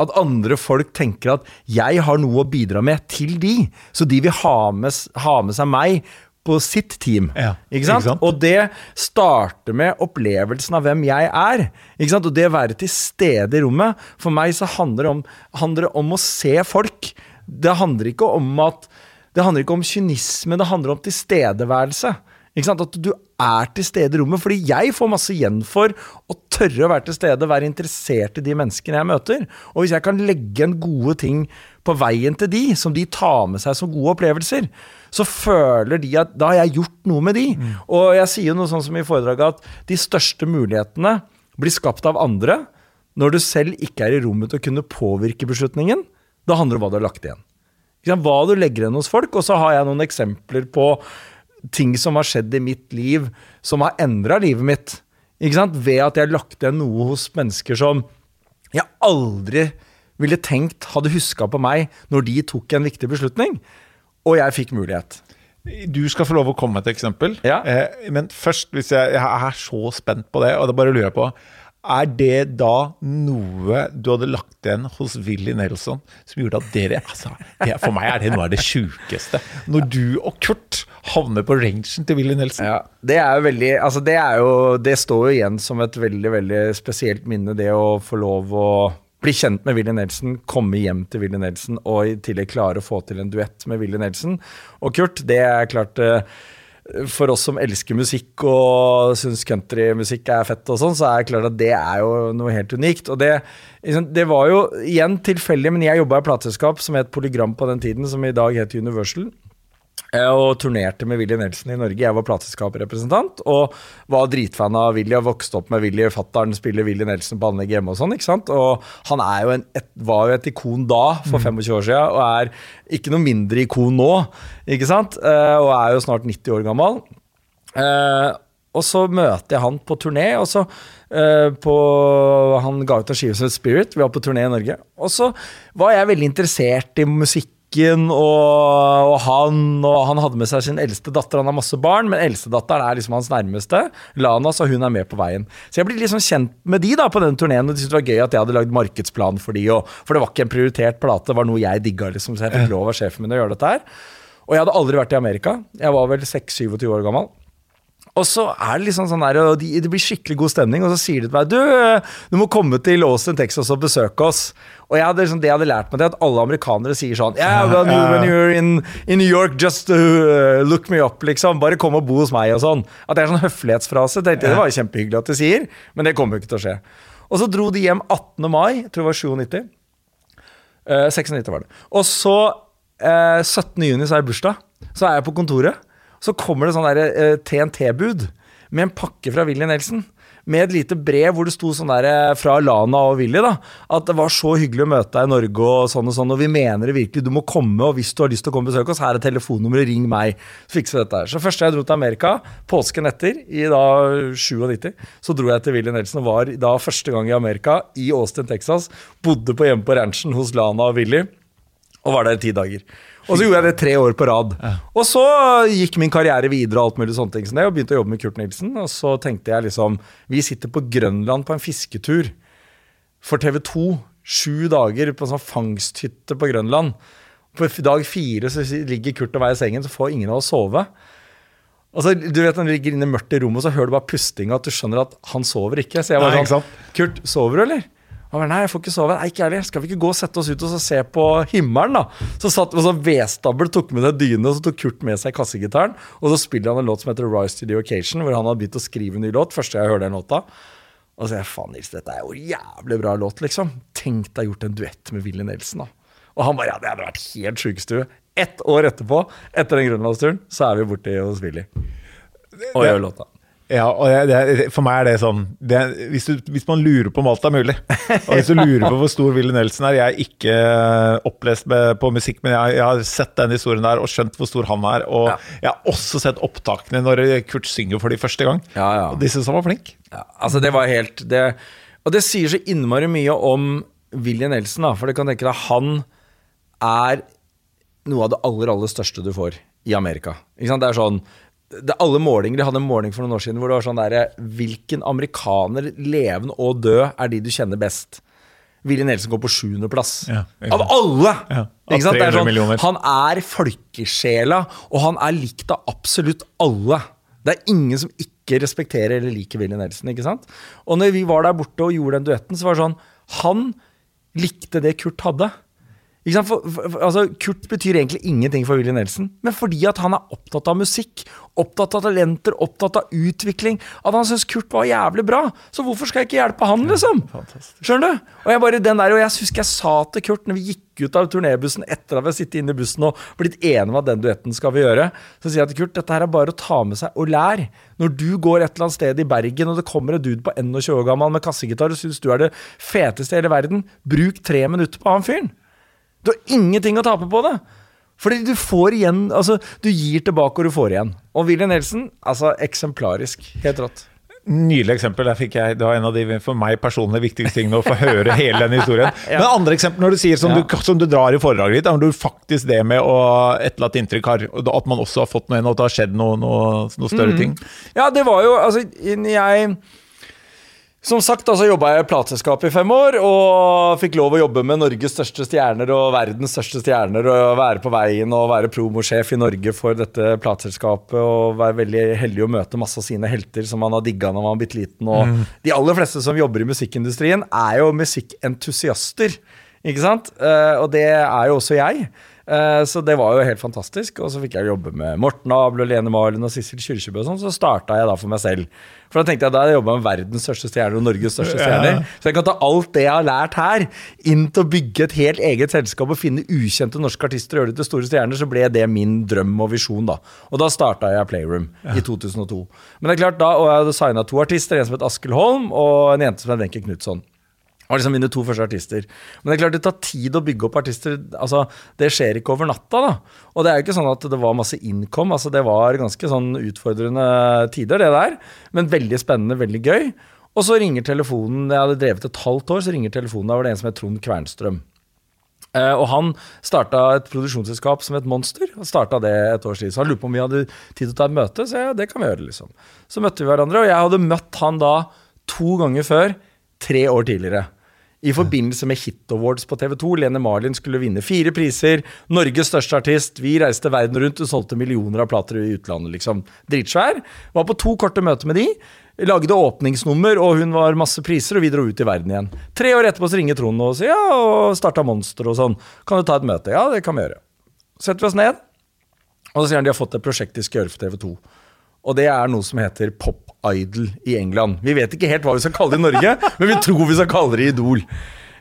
At andre folk tenker at jeg har noe å bidra med til de. Så de vil ha med, ha med seg meg på sitt team. Ja, ikke, sant? ikke sant? Og det starter med opplevelsen av hvem jeg er. Ikke sant? Og det å være til stede i rommet. For meg så handler det om, handler det om å se folk. Det handler ikke om at det handler ikke om kynisme, det handler om tilstedeværelse. Ikke sant? At du er til stede i rommet. Fordi jeg får masse igjen for å tørre å være til stede, være interessert i de menneskene jeg møter. Og hvis jeg kan legge en gode ting på veien til de, som de tar med seg som gode opplevelser, så føler de at da har jeg gjort noe med de. Og jeg sier noe sånn som i foredraget at de største mulighetene blir skapt av andre når du selv ikke er i rommet til å kunne påvirke beslutningen. Da handler det om hva du har lagt igjen. Hva du legger igjen hos folk. Og så har jeg noen eksempler på ting som har skjedd i mitt liv, som har endra livet mitt. Ved at jeg har lagt igjen noe hos mennesker som jeg aldri ville tenkt hadde huska på meg når de tok en viktig beslutning. Og jeg fikk mulighet. Du skal få lov å komme med et eksempel. Ja. Eh, men først, hvis jeg, jeg er så spent på det, og da bare lurer jeg på Er det da noe du hadde lagt igjen hos Willy Nelson som gjorde at dere altså, det, For meg er det noe av det sjukeste. Når du og Kurt havner på rangen til Willy Nelson. Ja, det er jo veldig Altså, det er jo Det står jo igjen som et veldig, veldig spesielt minne, det å få lov å bli kjent med Willy Nelson, komme hjem til Willy Nelson og i tillegg klare å få til en duett med Willy Nelson. Og Kurt, det er klart eh, For oss som elsker musikk og syns countrymusikk er fett og sånn, så er det klart at det er jo noe helt unikt. Og det, liksom, det var jo igjen tilfeldig, men jeg jobba i et plateselskap som het Polygram på den tiden, som i dag heter Universal. Eh, og turnerte med Willy Nelson i Norge. Jeg var plateselskapsrepresentant og var dritfan av Willy. Og vokste opp med Willy. Fattern spiller Willy Nelson på anlegg hjemme og sånn. ikke sant? Og han er jo en, et, var jo et ikon da, for 25 år siden, og er ikke noe mindre ikon nå. ikke sant? Eh, og er jo snart 90 år gammel. Eh, og så møter jeg han på turné, og så på, Han ga ut en skive som het Spirit. Vi var på turné i Norge. Og så var jeg veldig interessert i musikken og, og han og han hadde med seg sin eldste datter. Han har masse barn, men eldstedatteren er liksom hans nærmeste. Lana, så hun er med på veien. Så jeg ble liksom kjent med de da på den turneen, og de syntes det var gøy at jeg hadde lagd markedsplan for de, og, for det var ikke en prioritert plate, det var noe jeg digga, liksom, så jeg fikk lov av sjefen min å gjøre dette her. Og jeg hadde aldri vært i Amerika. Jeg var vel 6-27 år gammel. Og så er det liksom sånn der, og de, det blir skikkelig god stemning, og så sier de til meg du, du må komme til Austin, Texas og besøke oss. Og jeg hadde, liksom, det jeg hadde lært meg, det at alle amerikanere sier sånn yeah, when, you, when you're in, in New York, just uh, look me up, liksom. Bare kom og bo hos meg, og sånn. At det er sånn høflighetsfrase. Tenkte, jeg, det var jo kjempehyggelig at de sier, men det kommer jo ikke til å skje. Og så dro de hjem 18. mai, jeg tror det var 97. Uh, 96 var det. Og så, uh, 17. juni, så er det bursdag. Så er jeg på kontoret. Så kommer det sånn der, eh, TNT-bud med en pakke fra Willy Nelson. Med et lite brev hvor det sto sånn der eh, fra Lana og Willy da, at det var så hyggelig å møte deg i Norge, og sånn og sånn, og vi mener det virkelig. Du må komme, og hvis du har lyst til å komme og besøke oss, her er telefonnummeret, ring meg. Så fikser vi dette her. Så første jeg dro til Amerika, påsken etter, i da 97, så dro jeg til Willy Nelson og var da første gang i Amerika, i Austin, Texas. Bodde på hjemme på ranchen hos Lana og Willy, og var der i ti dager. Og så gjorde jeg det tre år på rad. Og så gikk min karriere videre og alt mulig sånne ting som det, og begynte å jobbe med Kurt Nilsen. Og så tenkte jeg liksom Vi sitter på Grønland på en fisketur for TV 2. Sju dager på en sånn fangsthytte på Grønland. På dag fire så ligger Kurt og meg i sengen, så får ingen av oss sove. Og så, du vet Når du ligger inne mørkt i rommet, så hører du bare pustinga, at du skjønner at han sover ikke. Så jeg var sånn Kurt, sover du, eller? Han bare, nei, jeg får ikke sove. Nei, ikke heller. Skal vi ikke gå og sette oss ut og så se på himmelen, da? Så satt og så vedstabel, tok med seg dyne, og så tok Kurt med seg kassegitaren. Og så spiller han en låt som heter Rise to the Occasion, hvor han hadde begynt å skrive en ny låt. Første jeg hører den låta. Og så sier jeg faen, Nils, dette er jo jævlig bra låt, liksom. Tenk deg gjort en duett med Willy Nelson, da. Og han bare ja, det hadde vært helt sjukestue. Ett år etterpå, etter den grønlandsturen, så er vi borte hos Willy. Og gjør låta. Ja, og det, for meg er det sånn det, hvis, du, hvis, man lurer på om alt er mulig, og hvis du lurer på hvor stor Willy Nelson er Jeg er ikke opplest med, på musikk, men jeg, jeg, har sett den historien der og skjønt hvor stor han er. Og ja. jeg har også sett opptakene når Kurt synger for de første gang. Ja, ja. Og de syns han var flink. altså det var helt det, Og det sier så innmari mye om Willy Nelson, da, for du kan tenke deg han er noe av det aller, aller største du får i Amerika. Ikke sant? Det er sånn det, alle målinger, De hadde en måling for noen år siden hvor det var sånn der Hvilken amerikaner, levende og død, er de du kjenner best? Willy Nelson går på sjuendeplass. Ja, av alle! Ja, av ikke sant? Er sånn, han er folkesjela, og han er likt av absolutt alle. Det er ingen som ikke respekterer eller liker Willy Nelson. ikke sant? Og når vi var der borte og gjorde den duetten, så var det sånn Han likte det Kurt hadde. For, for, altså, Kurt betyr egentlig ingenting for Willy Nelson, men fordi at han er opptatt av musikk, opptatt av talenter, opptatt av utvikling, at han syns Kurt var jævlig bra. Så hvorfor skal jeg ikke hjelpe han, liksom? Skjønner du? Og jeg bare den der, og jeg husker jeg sa til Kurt når vi gikk ut av turnébussen etter at vi har sittet inne i bussen og blitt enige om at den duetten skal vi gjøre, så sier jeg til Kurt dette her er bare å ta med seg og lære. Når du går et eller annet sted i Bergen, og det kommer en dude på 21 år gammel med kassegitar og syns du er det feteste i hele verden, bruk tre minutter på han fyren. Du har ingenting å tape på det. Fordi du får igjen Altså, du gir tilbake, og du får igjen. Og Willy Nelson, altså eksemplarisk. Helt rått. Nydelig eksempel. Der fikk jeg, Det var en av de for meg personlig viktigste tingene å få høre hele den historien. ja. Men andre eksempel når du sier som, ja. du, som du drar i foredraget ditt, er du faktisk det med å etterlate inntrykk har At man også har fått noe igjen, og at det har skjedd noe, noe, noe større mm. ting. Ja, det var jo Altså, jeg som sagt, altså jobba jeg i plateselskapet i fem år og fikk lov å jobbe med Norges største stjerner og verdens største stjerner. Og være på veien og være promosjef i Norge for dette plateselskapet. Og være veldig heldig å møte masse av sine helter som man har digga når man var bitte liten. Og mm. de aller fleste som jobber i musikkindustrien, er jo musikkentusiaster. Ikke sant? Eh, og det er jo også jeg. Eh, så det var jo helt fantastisk. Og så fikk jeg jobbe med Morten Abel og Lene Marlin og Sissel Kyrkjebø og sånn. Så starta jeg da for meg selv. For da tenkte jeg da har jeg jobba med verdens største stjerner og Norges største stjerner. Så jeg kan ta alt det jeg har lært her, inn til å bygge et helt eget selskap og finne ukjente norske artister og gjøre det til store stjerner. Så ble det min drøm og visjon, da. Og da starta jeg Playroom i 2002. Men det er klart da, og jeg hadde signa to artister, en som het Askild Holm og en jente som het Wenche Knutson. Var liksom mine to første artister. Men det er klart det tar tid å bygge opp artister. altså Det skjer ikke over natta. da. Og det er jo ikke sånn at det var masse income. altså Det var ganske sånn utfordrende tider, det der. Men veldig spennende, veldig gøy. Og så ringer telefonen Jeg hadde drevet et halvt år, så ringer telefonen. Da var det en som het Trond Kvernstrøm. Uh, og han starta et produksjonsselskap som het Monster. Han det et års tid. Så han lurte på om vi hadde tid til å ta et møte. Så ja, det kan vi gjøre, liksom. Så møtte vi hverandre, og jeg hadde møtt han da to ganger før, tre år tidligere. I forbindelse med Hit Awards på TV 2. Lene Marlin skulle vinne fire priser. Norges største artist. Vi reiste verden rundt og solgte millioner av plater i utlandet. liksom. Dritsvær. Var på to korte møter med de. Lagde åpningsnummer, og hun var masse priser, og vi dro ut i verden igjen. Tre år etterpå så ringer Trond og sier ja, og starta Monster og sånn. Kan du ta et møte? Ja, det kan vi gjøre. Setter vi oss ned, og så sier han de har fått et prosjekt de skal gjøre for TV 2. Og det er noe som heter Pop Idol i England. Vi vet ikke helt hva vi skal kalle det i Norge, men vi tror vi skal kalle det Idol.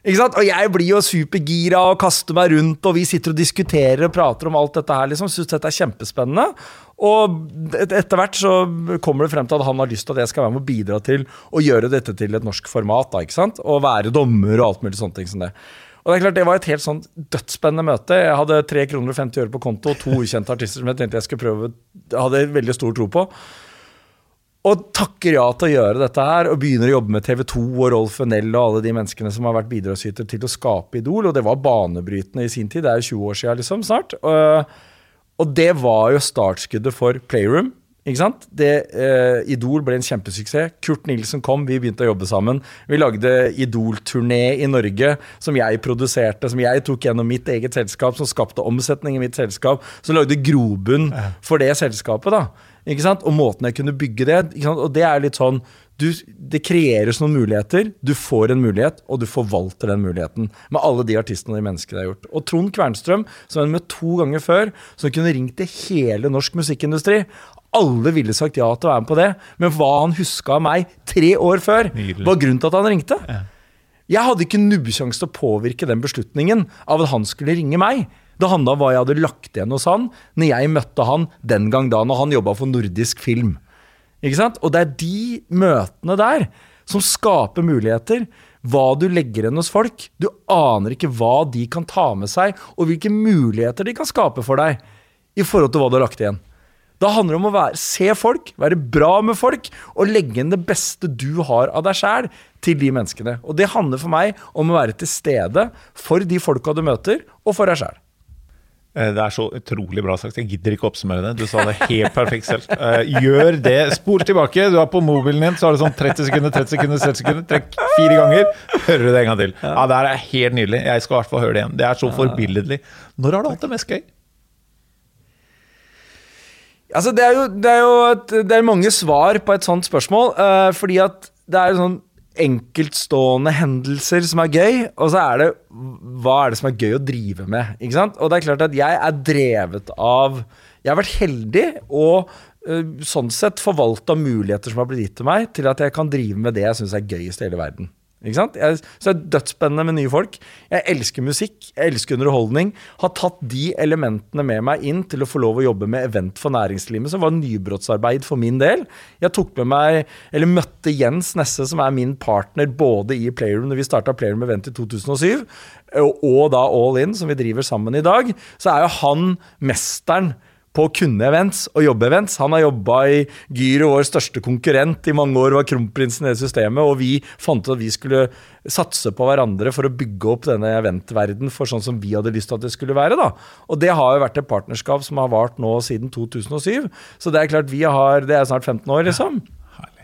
Ikke sant? Og jeg blir jo supergira og kaster meg rundt, og vi sitter og diskuterer og prater om alt dette her. liksom, Syns dette er kjempespennende. Og etter hvert så kommer det frem til at han har lyst til at jeg skal være med og bidra til å gjøre dette til et norsk format. da, ikke sant? Og være dommer og alt mulig sånne ting som det. Og Det er klart, det var et helt sånn dødsspennende møte. Jeg hadde 3 kroner og 50 øre på konto og to ukjente artister som jeg tenkte jeg skulle prøve, hadde veldig stor tro på. Og takker ja til å gjøre dette her, og begynner å jobbe med TV 2 og Rolf Nell og alle de menneskene som har vært bidragsyter til å skape Idol. Og det var banebrytende i sin tid. Det er jo 20 år siden, liksom, snart. Og, og det var jo startskuddet for Playroom. Ikke sant? Det, eh, Idol ble en kjempesuksess. Kurt Nilsen kom, vi begynte å jobbe sammen. Vi lagde Idol-turné i Norge som jeg produserte, som jeg tok gjennom mitt eget selskap, som skapte omsetning i mitt selskap, som lagde grobunn for det selskapet. da. Ikke sant? Og måten jeg kunne bygge det ikke sant? Og det er litt sånn du, Det kreeres noen muligheter. Du får en mulighet, og du forvalter den muligheten. Med alle de artistene og de menneskene jeg har gjort. Og Trond Kvernstrøm, som har møtt to ganger før, som kunne ringt til hele norsk musikkindustri. Alle ville sagt ja til å være med på det, men hva han huska av meg tre år før, Nydelig. var grunnen til at han ringte. Jeg hadde ikke nubbesjanse til å påvirke den beslutningen av at han skulle ringe meg. Det handla om hva jeg hadde lagt igjen hos han når jeg møtte han den gang da, når han jobba for nordisk film. Ikke sant? Og det er de møtene der som skaper muligheter. Hva du legger igjen hos folk. Du aner ikke hva de kan ta med seg, og hvilke muligheter de kan skape for deg i forhold til hva du har lagt igjen. Da handler det om å være, se folk, være bra med folk, og legge inn det beste du har av deg sjæl, til de menneskene. Og det handler for meg om å være til stede for de folka du møter, og for deg sjæl. Eh, Det er så utrolig bra sagt. Jeg gidder ikke oppsummere det. Du sa det helt perfekt selv. Eh, Gjør det. Spol tilbake. Du er på mobilen din, så har du sånn 30 sekunder, 30 sekunder, 30 sekunder. Trekk fire ganger. Hører du det en gang til. Ja, Det er helt nydelig. Jeg skal i hvert fall høre det igjen. Det er så forbilledlig. Når har du hatt det mest gøy? Altså, det er jo, det er jo et, det er mange svar på et sånt spørsmål, uh, fordi at det er sånn enkeltstående hendelser som er gøy, og så er det hva er det som er gøy å drive med. ikke sant? Og det er klart at jeg er drevet av Jeg har vært heldig og uh, sånn sett forvalta muligheter som har blitt gitt til meg, til at jeg kan drive med det jeg syns er gøyest i hele verden. Ikke sant? Jeg, så det er dødsspennende med nye folk. Jeg elsker musikk, jeg elsker underholdning. Har tatt de elementene med meg inn til å få lov å jobbe med event for næringslivet, som var nybrottsarbeid for min del. Jeg tok med meg, eller møtte Jens Nesse, som er min partner både i Playroom når vi starta Playroom Event i 2007, og, og da All In, som vi driver sammen i dag. Så er jo han mesteren på å kunne events og jobbe events. Han har jobba i Gyro, vår største konkurrent, i mange år, var kronprinsen i det systemet, og vi fant ut at vi skulle satse på hverandre for å bygge opp denne eventverden for sånn som vi hadde lyst til at det skulle være. da. Og det har jo vært et partnerskap som har vart nå siden 2007. Så det er klart, vi har Det er snart 15 år, liksom.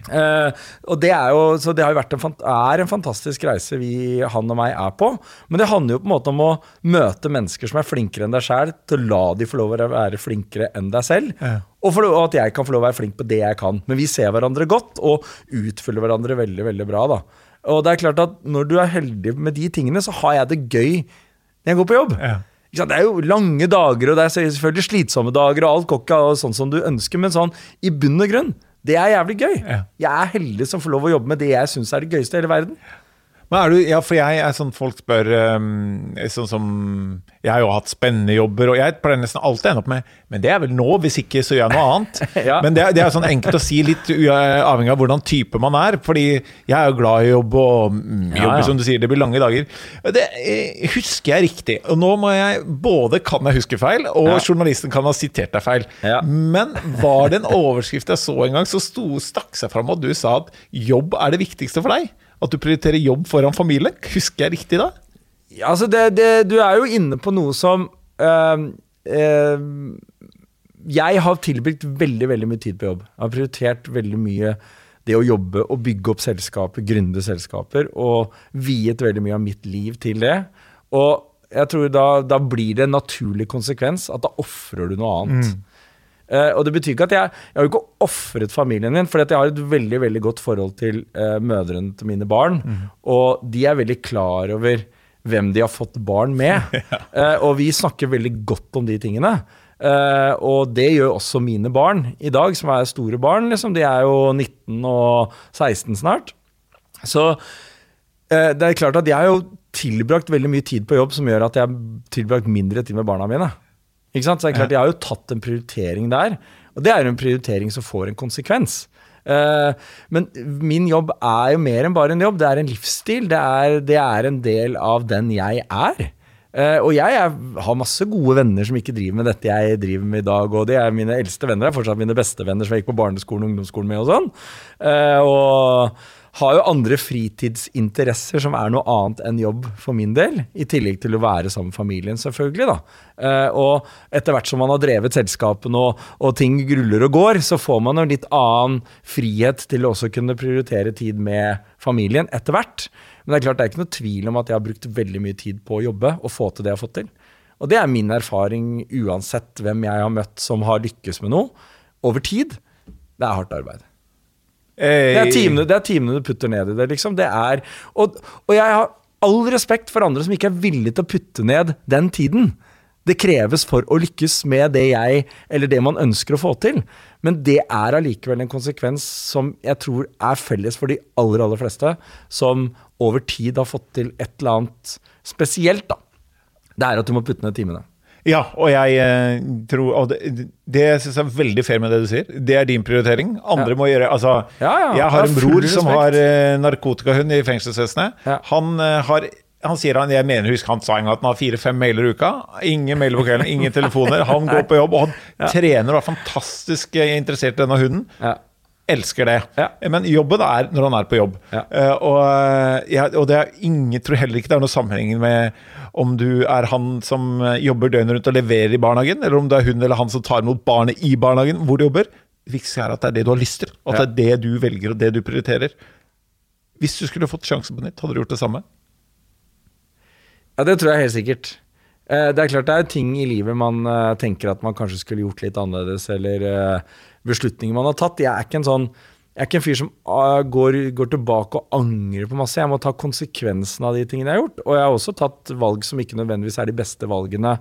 Eh, og det er jo, så det har jo vært en, fant- er en fantastisk reise vi, han og meg er på. Men det handler jo på en måte om å møte mennesker som er flinkere enn deg sjøl, til å la de få lov å være flinkere enn deg selv. Ja. Og, for, og at jeg kan få lov å være flink på det jeg kan. Men vi ser hverandre godt og utfyller hverandre veldig veldig bra. da. Og det er klart at når du er heldig med de tingene, så har jeg det gøy når jeg går på jobb. Ja. Det er jo lange dager, og det er selvfølgelig slitsomme dager, og alt ikke og sånn som du ønsker, men sånn i bunn og grunn, det er jævlig gøy. Ja. Jeg er heldig som får lov å jobbe med det jeg syns er det gøyeste i hele verden. Men er du, ja, for jeg er sånn folk spør um, Sånn som Jeg har jo hatt spennende jobber, og jeg pleier nesten alltid å ende opp med Men det er vel nå, hvis ikke så gjør jeg noe annet. Ja. Men det, det er sånn enkelt å si, litt avhengig av hvordan type man er. Fordi jeg er jo glad i jobb, og jobber Ja, ja. som du sier, det blir lange dager. Det eh, husker jeg riktig. Og nå må jeg både kan jeg huske feil, og journalisten kan ha sitert deg feil. Men var det en overskrift jeg så en gang, så sto, stakk seg fram og du sa at jobb er det viktigste for deg? At du prioriterer jobb foran familie? Husker jeg riktig da? Ja, Altså, det, det, du er jo inne på noe som øh, øh, Jeg har tilbrakt veldig veldig mye tid på jobb. Jeg har prioritert veldig mye det å jobbe og bygge opp selskaper, gründe selskaper, og viet veldig mye av mitt liv til det. Og jeg tror da, da blir det en naturlig konsekvens at da ofrer du noe annet. Eh, og det betyr ikke at jeg Jeg har jo ikke ofret familien min, for jeg har et veldig veldig godt forhold til uh, mødrene til mine barn. Og de er veldig klar over hvem de har fått barn med. Eh, og vi snakker veldig godt om de tingene. Og det gjør også mine barn i dag, som er store barn. Liksom. De er jo 19 og 16 snart. Så det er klart at jeg har jo tilbrakt veldig mye tid på jobb som gjør at jeg har tilbrakt mindre tid med barna mine. Ikke sant? Så det er klart Jeg har jo tatt en prioritering der, og det er jo en prioritering som får en konsekvens. Uh, men min jobb er jo mer enn bare en jobb, det er en livsstil. Det er, det er en del av den jeg er. Eh, og jeg er, har masse gode venner som ikke driver med dette jeg driver med i dag. Og de er mine eldste venner, er fortsatt mine beste venner som jeg gikk på barneskolen og ungdomsskolen med. Og sånn. Uh, og har jo andre fritidsinteresser som er noe annet enn jobb for min del. I tillegg til å være sammen med familien, selvfølgelig. da. Uh, og etter hvert som man har drevet selskapene og, og ting gruller og går, så får man jo litt annen frihet til å også kunne prioritere tid med familien etter hvert. Men det er klart det er ikke noe tvil om at jeg har brukt veldig mye tid på å jobbe og få til det jeg har fått til. Og det er min erfaring uansett hvem jeg har møtt som har lykkes med noe over tid. Det er hardt arbeid. Det er timene, det er timene du putter ned i det, liksom. Det er, og, og jeg har all respekt for andre som ikke er villige til å putte ned den tiden. Det kreves for å lykkes med det jeg, eller det man ønsker å få til. Men det er allikevel en konsekvens som jeg tror er felles for de aller, aller fleste, som over tid har fått til et eller annet spesielt, da. Det er at du må putte ned timene. Ja, og jeg eh, tror Og det, det syns jeg er veldig fair med det du sier. Det er din prioritering. Andre må gjøre Altså, Ja, ja, jeg har en bror som har eh, narkotikahund i fengselsvesenet. Ja. Han eh, har han sier han, jeg mener husk han sa en gang at han har fire-fem mailer i uka. Ingen mailer på kvelden, ingen telefoner. Han går på jobb, og han trener og er fantastisk interessert i denne hunden. Elsker det. Ja. Men jobben er når han er på jobb. Ja. Uh, og, ja, og det er ingen, tror heller ikke det er noe sammenheng med om du er han som eh, jobber døgnet rundt og leverer i barnehagen, eller om det er hun eller han som tar imot barnet i barnehagen, hvor du jobber. Det viktigste er at det er det du har lyst til, at det er det du velger og det du prioriterer. Hvis du skulle fått sjansen på nytt, hadde du gjort det samme? Ja, det tror jeg helt sikkert. Eh, Det er klart det er ting i livet man eh, tenker at man kanskje skulle gjort litt annerledes, eller eh, beslutninger man har tatt. Jeg er ikke en sånn jeg er ikke en fyr som går, går tilbake og angrer på masse. Jeg må ta konsekvensen av de tingene jeg har gjort. Og jeg har også tatt valg som ikke nødvendigvis er de beste valgene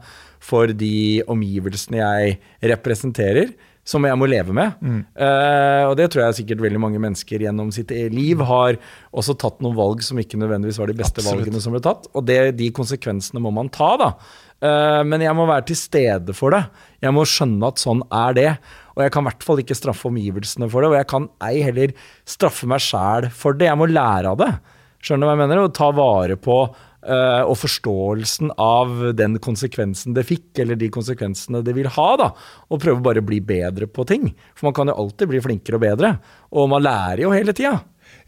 for de omgivelsene jeg representerer, som jeg må leve med. Eh, og det tror jeg sikkert veldig mange mennesker gjennom sitt liv har også tatt noen valg som ikke nødvendigvis var de beste Absolutt. valgene som ble tatt. Og det, de konsekvensene må man ta, da. Uh, men jeg må være til stede for det. Jeg må skjønne at sånn er det. Og jeg kan i hvert fall ikke straffe omgivelsene for det. Og jeg kan ei heller straffe meg sjæl for det. Jeg må lære av det. Skjønner du hva jeg mener? Og ta vare på og forståelsen av den konsekvensen det fikk, eller de konsekvensene det vil ha. da, Og prøve bare å bli bedre på ting. For man kan jo alltid bli flinkere og bedre. Og man lærer jo hele tida.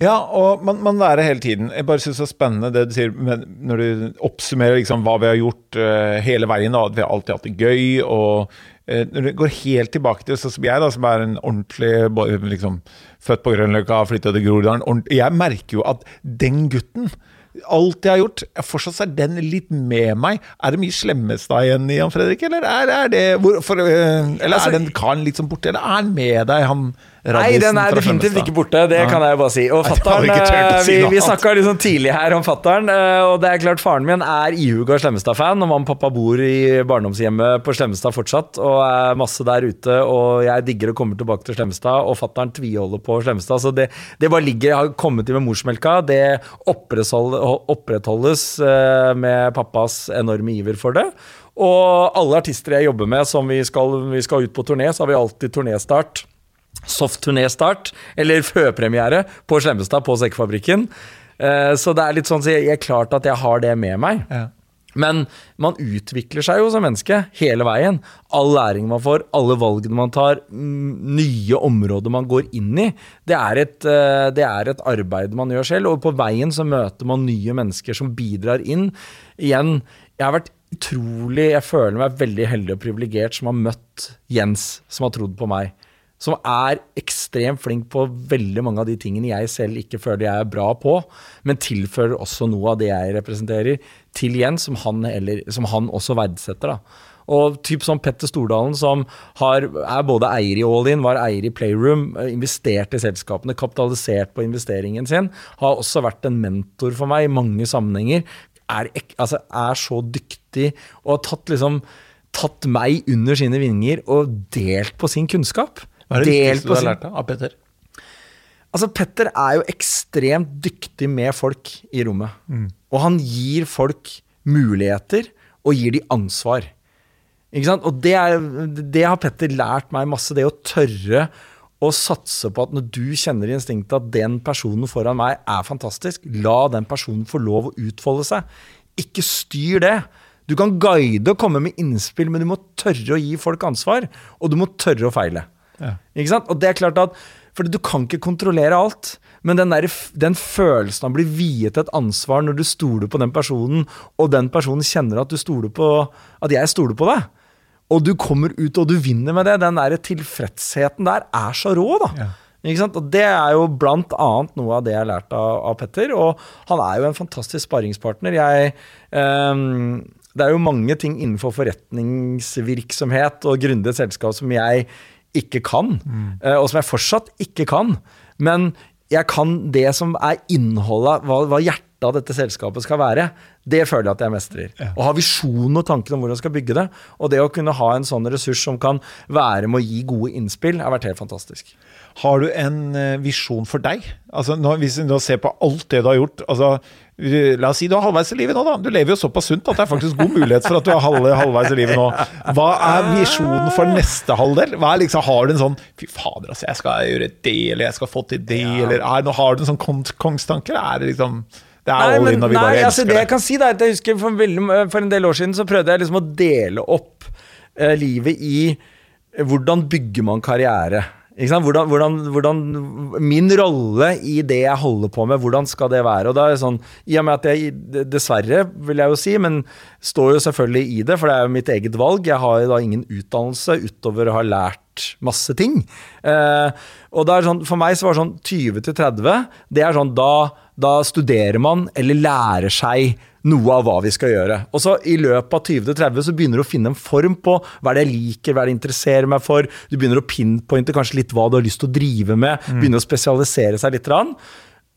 Ja, og man, man lærer hele tiden. Jeg bare synes det er spennende det du sier når du oppsummerer liksom hva vi har gjort uh, hele veien. Da, at vi har alltid hatt det gøy. og eh, Når du går helt tilbake til sånn som jeg, da, som er en ordentlig liksom, Født på Grønløkka, flytta til Groruddalen. Jeg merker jo at den gutten Alt jeg har gjort, fortsatt er den litt med meg. Er det mye Slemmestad igjen i Jan Fredrik, eller er, er det hvor, for, eh, Eller Altså- er den karen litt sånn borte, eller er han med deg? Han Nei, den er definitivt ikke borte, det kan jeg jo bare si. Og fatteren, si Vi, vi snakka liksom tidlig her om fattern, og det er klart faren min er ihuga Slemmestad-fan. Og mamma og pappa bor i barndomshjemmet på Slemmestad fortsatt, og er masse der ute. Og jeg digger å komme tilbake til Slemmestad, og fattern tviholder på Slemmestad. Så det, det bare ligger, har kommet til med morsmelka. Det opprettholdes, opprettholdes eh, med pappas enorme iver for det. Og alle artister jeg jobber med som vi skal, vi skal ut på turné, så har vi alltid turnéstart soft turnéstart, eller førpremiere, på Slemmestad, på Sekkefabrikken. Eh, så det er litt sånn, så jeg er klart at jeg har det med meg. Ja. Men man utvikler seg jo som menneske hele veien. All læring man får, alle valgene man tar, nye områder man går inn i. Det er, et, eh, det er et arbeid man gjør selv, og på veien så møter man nye mennesker som bidrar inn. Igjen, jeg har vært utrolig Jeg føler meg veldig heldig og privilegert som har møtt Jens, som har trodd på meg som er ekstremt flink på veldig mange av de tingene jeg selv ikke føler jeg er bra på, men tilfører også noe av det jeg representerer, til Jens, som han, eller, som han også verdsetter. da. Og typ som Petter Stordalen, som har, er både eier i All-In, var eier i Playroom, investerte i selskapene, kapitalisert på investeringen sin, har også vært en mentor for meg i mange sammenhenger. Er, altså, er så dyktig og har tatt, liksom, tatt meg under sine vinger og delt på sin kunnskap. Hva er det viktigste du har lært av Petter? Altså, Petter er jo ekstremt dyktig med folk i rommet. Og han gir folk muligheter, og gir de ansvar. Ikke sant? Og det, er, det har Petter lært meg masse. Det å tørre å satse på at når du kjenner i instinktet at den personen foran meg er fantastisk, la den personen få lov å utfolde seg. Ikke styr det. Du kan guide og komme med innspill, men du må tørre å gi folk ansvar. Og du må tørre å feile. Ja. Ikke sant? Og det er klart at For du kan ikke kontrollere alt. Men den, der, den følelsen av å bli viet et ansvar når du stoler på den personen, og den personen kjenner at du stoler på At jeg stoler på deg, og du kommer ut og du vinner med det, den der tilfredsheten der er så rå, da. Ja. Og Det er jo blant annet noe av det jeg har lært av, av Petter. Og han er jo en fantastisk sparringspartner. Jeg, um, det er jo mange ting innenfor forretningsvirksomhet og grundige selskap som jeg ikke kan, mm. og som jeg fortsatt ikke kan. Men jeg kan det som er innholdet, hva, hva hjertet av dette selskapet skal være. Det føler jeg at jeg mestrer. Å ha visjonen og tanken om hvordan jeg skal bygge det. Og det å kunne ha en sånn ressurs som kan være med å gi gode innspill, har vært helt fantastisk. Har du en eh, visjon for deg? Altså, nå, hvis du ser på alt det du har gjort altså, La oss si du er halvveis i livet nå, da. Du lever jo såpass sunt at det er faktisk god mulighet for at du er halve, halvveis i livet nå. Hva er visjonen for neste halvdel? Hva er liksom, har du en sånn Fy fader, altså, jeg skal gjøre det, eller jeg skal få til det, eller er, nå Har du en sånn kong- kongstanke, eller er det liksom Det er all men- in, og vi nei, bare altså, det det. jeg kan si er at jeg husker for, veldig, for en del år siden så prøvde jeg liksom å dele opp eh, livet i eh, hvordan bygger man karriere. Hvordan, hvordan, hvordan, min rolle i det jeg holder på med, hvordan skal det være? Og da er det sånn, I og med at jeg dessverre, vil jeg jo si, men står jo selvfølgelig i det, for det er jo mitt eget valg. Jeg har da ingen utdannelse utover å ha lært masse ting. Eh, og da er sånn, For meg så var det sånn 20 til 30, det er sånn da, da studerer man eller lærer seg noe av hva vi skal gjøre. Og så I løpet av 20-30 så begynner du å finne en form på hva er det jeg liker, hva er det jeg interesserer meg for. Du begynner å pinpointe kanskje litt hva du har lyst til å drive med. Begynner å spesialisere seg litt.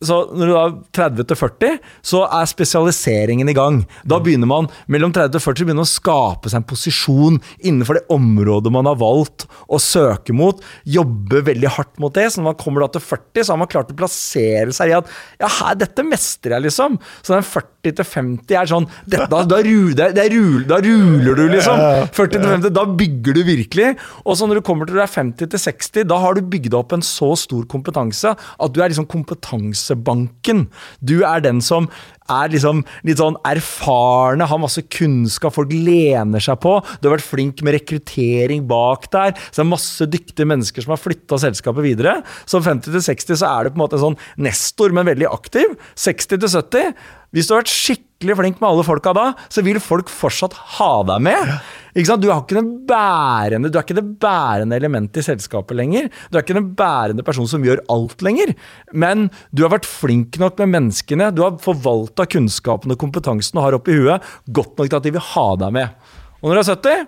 Så når du er 30 til 40, så er spesialiseringen i gang. Da begynner man mellom 30 og 40 så begynner man å skape seg en posisjon innenfor det området man har valgt å søke mot. Jobbe veldig hardt mot det. Så når man kommer da til 40, så har man klart å plassere seg i at ja, her, dette mestrer jeg, liksom. Så den 40 til 50 er sånn det, da, da, ru- det, det rul, da ruler du, liksom. 40 til 50, da bygger du virkelig. Og så når du kommer til du er 50 til 60, da har du bygd opp en så stor kompetanse at du er liksom kompetansebanken. Du er den som er liksom litt sånn erfarne, har masse kunnskap, folk lener seg på. Du har vært flink med rekruttering bak der. Så det er masse dyktige mennesker som har flytta selskapet videre. Så 50 til 60 så er du på en måte en sånn nestor, men veldig aktiv. 60 til 70 hvis du har vært skikkelig flink med alle folka da, så vil folk fortsatt ha deg med. Du, har ikke den bærende, du er ikke det bærende elementet i selskapet lenger. Du er ikke den bærende personen som gjør alt lenger. Men du har vært flink nok med menneskene. Du har forvalta kunnskapen og kompetansen du har oppi huet, godt nok til at de vil ha deg med. Og når du er 70,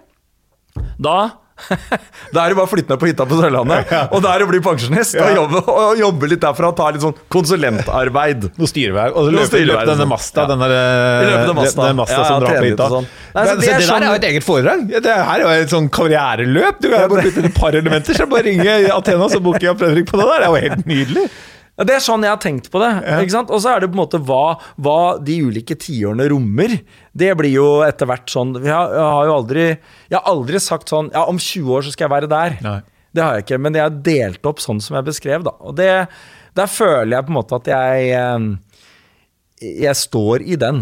da da er det bare å flytte ned på hytta på Sørlandet, og da er det å bli pensjonist og jobbe, og jobbe litt derfra og ta litt sånn konsulentarbeid. Noe styreverv. Og styrevær, løper denne. Masta, denne, denne masta. Ja, som drar på hytta. sånn. Nei, så så det det der er jo et eget foredrag. Det her er jo et sånn karriereløp. Du kan bare bytte inn et par elementer, så bare ringe Athena, så booker jeg Fredrik på det der. Det er jo helt nydelig. Ja, Det er sånn jeg har tenkt på det. ikke sant? Og så er det på en måte hva, hva de ulike tiårene rommer. Det blir jo etter hvert sånn Jeg har, jeg har jo aldri Jeg har aldri sagt sånn Ja, om 20 år så skal jeg være der. Nei. Det har jeg ikke, men jeg har delt opp sånn som jeg beskrev, da. Og det, der føler jeg på en måte at jeg eh, Jeg står i den.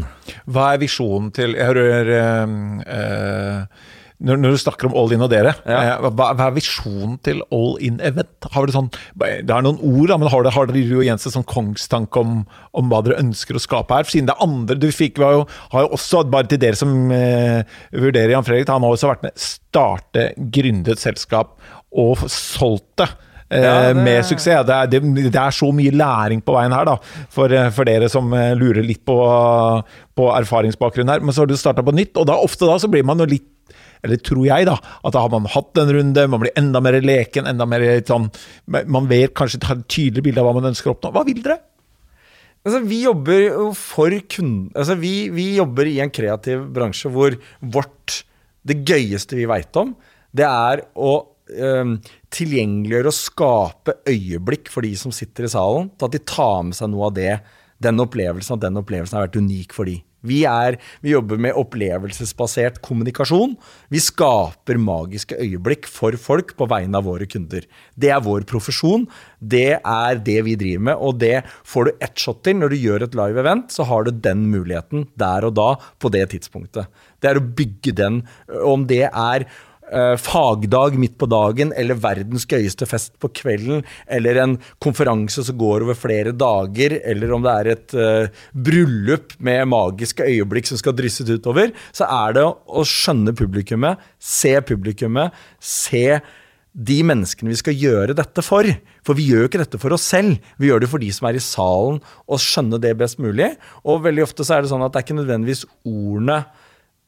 Hva er visjonen til Jeg hører øh, eh, når, når du snakker om All In og dere, Ja. eh, hva, hva er visjonen til All In Event? Har dere sånn, det er noen ord, da, men har dere, har dere igjen sånn kongstanke om, om hva dere ønsker å skape her? Siden det andre du fikk, var jo, har jo også, bare til dere som eh, vurderer Jan Fredrik, han har også vært med starte, gründet et selskap og solgt det. eh, Ja, det- Med suksess. Det er, det, det er så mye læring på veien her, da, for, eh, for dere som lurer litt på, på erfaringsbakgrunn her. Men så har du starta på nytt, og da ofte da så blir man jo litt eller tror jeg, da, at da har man hatt en runde, man blir enda mer leken, enda mer sånn Man vet kanskje et tydelig bilde av hva man ønsker å oppnå. Hva vil dere? Altså, vi jobber jo for kunden altså, vi, vi jobber i en kreativ bransje hvor vårt Det gøyeste vi veit om, det er å eh, tilgjengeliggjøre og skape øyeblikk for de som sitter i salen, til at de tar med seg noe av det, den opplevelsen, at den opplevelsen har vært unik for de. Vi, er, vi jobber med opplevelsesbasert kommunikasjon. Vi skaper magiske øyeblikk for folk på vegne av våre kunder. Det er vår profesjon. Det er det vi driver med, og det får du ett shot til. Når du gjør et live event, så har du den muligheten der og da, på det tidspunktet. Det er å bygge den. Om det er eh, fagdag midt på dagen, eller verdens gøyeste fest på kvelden, eller en konferanse som går over flere dager, eller om det er et eh, bryllup med magiske øyeblikk som skal drysses utover, så er det å skjønne publikummet, se publikummet, se de menneskene vi skal gjøre dette for. For vi gjør jo ikke dette for oss selv, vi gjør det for de som er i salen, og skjønne det best mulig. Og veldig ofte så er det sånn at det er ikke nødvendigvis ordene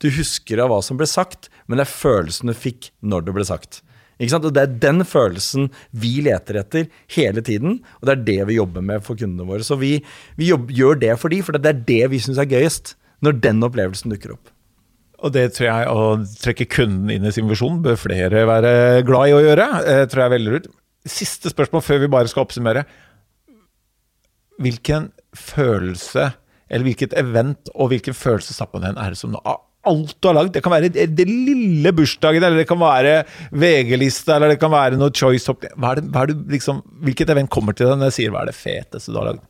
du husker av hva som ble sagt, men det er følelsen du fikk når det ble sagt. Og Det er den følelsen vi leter etter hele tiden, og det er det vi jobber med for kundene våre. Så vi, vi jobber, gjør det for de, for det er det vi syns er gøyest. Når den opplevelsen dukker opp. Og det tror jeg å trekke kunden inn i sin visjon bør flere være glad i å gjøre. Det tror jeg er veldig lurt. Siste spørsmål før vi bare skal oppsummere. Hvilken følelse, eller hvilket event og hvilken følelse satt man igjen er det som av alt du har lagd? Det kan være det lille bursdagen, eller det kan være VG-lista, eller det kan være noe choice Hop Hva er det, hva er det, liksom, hvilket event kommer til deg når jeg sier hva er det feteste du har lagd?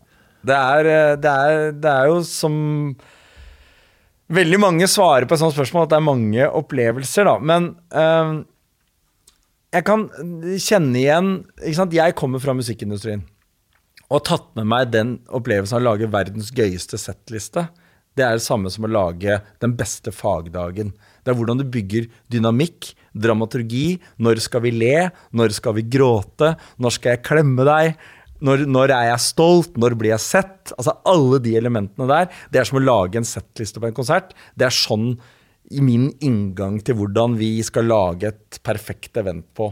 Det er, eh, det det er jo som Veldig mange svarer på et sånt spørsmål at det er mange opplevelser, da. Men øh, jeg kan kjenne igjen ikke sant? Jeg kommer fra musikkindustrien og har tatt med meg den opplevelsen av å lage verdens gøyeste settliste. Det er det samme som å lage den beste fagdagen. Det er hvordan du bygger dynamikk, dramaturgi. Når skal vi le? Når skal vi gråte? Når skal jeg klemme deg? Når, når er jeg stolt? Når blir jeg sett? Altså Alle de elementene der. Det er som å lage en settliste på en konsert. Det er sånn min inngang til hvordan vi skal lage et perfekt event på.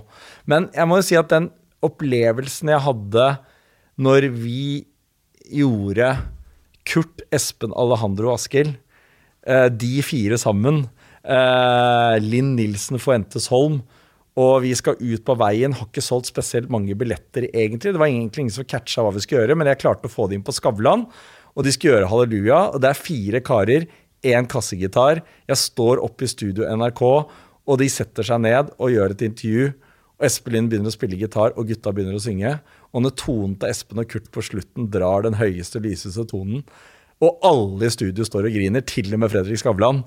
Men jeg må jo si at den opplevelsen jeg hadde når vi gjorde Kurt, Espen, Alejandro og Askild, eh, de fire sammen, eh, Linn Nilsen Fuentes Holm, og vi skal ut på veien, har ikke solgt spesielt mange billetter egentlig. Det var egentlig ingen som catcha hva vi skulle gjøre, men jeg klarte å få det inn på Skavlan. Og de skulle gjøre Halleluja, og det er fire karer, én kassegitar. Jeg står oppe i studio NRK, og de setter seg ned og gjør et intervju. Og Espelin begynner å spille gitar, og gutta begynner å synge. Og når tonen til Espen og Kurt på slutten drar den høyeste, lyseste tonen, og alle i studio står og griner, til og med Fredrik Skavlan.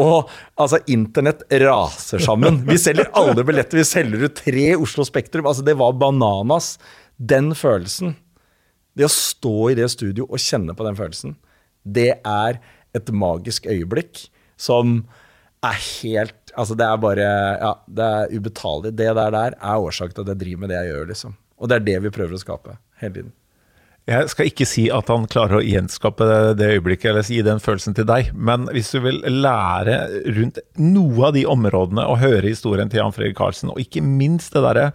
Og altså, internett raser sammen. Vi selger alle billetter. Vi selger ut tre Oslo Spektrum. Altså, det var bananas. Den følelsen, det å stå i det studio og kjenne på den følelsen, det er et magisk øyeblikk som er helt Altså, det er bare Ja, det er ubetalelig. Det der der er årsaken til at jeg driver med det jeg gjør, liksom. Og det er det vi prøver å skape hele tiden. Jeg skal ikke si at han klarer å gjenskape det øyeblikket eller gi den følelsen til deg, men hvis du vil lære rundt noe av de områdene og høre historien til Jan Fredrik Karlsen, og ikke minst det derre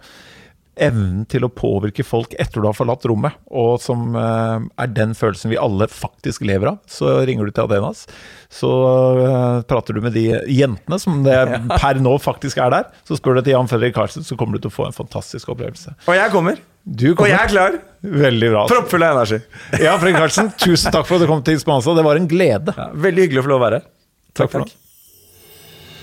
evnen til å påvirke folk etter du har forlatt rommet, og som eh, er den følelsen vi alle faktisk lever av, så ringer du til Adenas. Så eh, prater du med de jentene som det per nå faktisk er der. Så spør du til Jan Fredrik Karlsen, så kommer du til å få en fantastisk opplevelse. Og jeg kommer. Du Og jeg er klar. Veldig bra. Proppfull av energi. Ja, Fredrik Karlsen, tusen takk for at du kom til Spansa. Det var en glede. Ja, veldig hyggelig å få lov å være her. Takk for nå.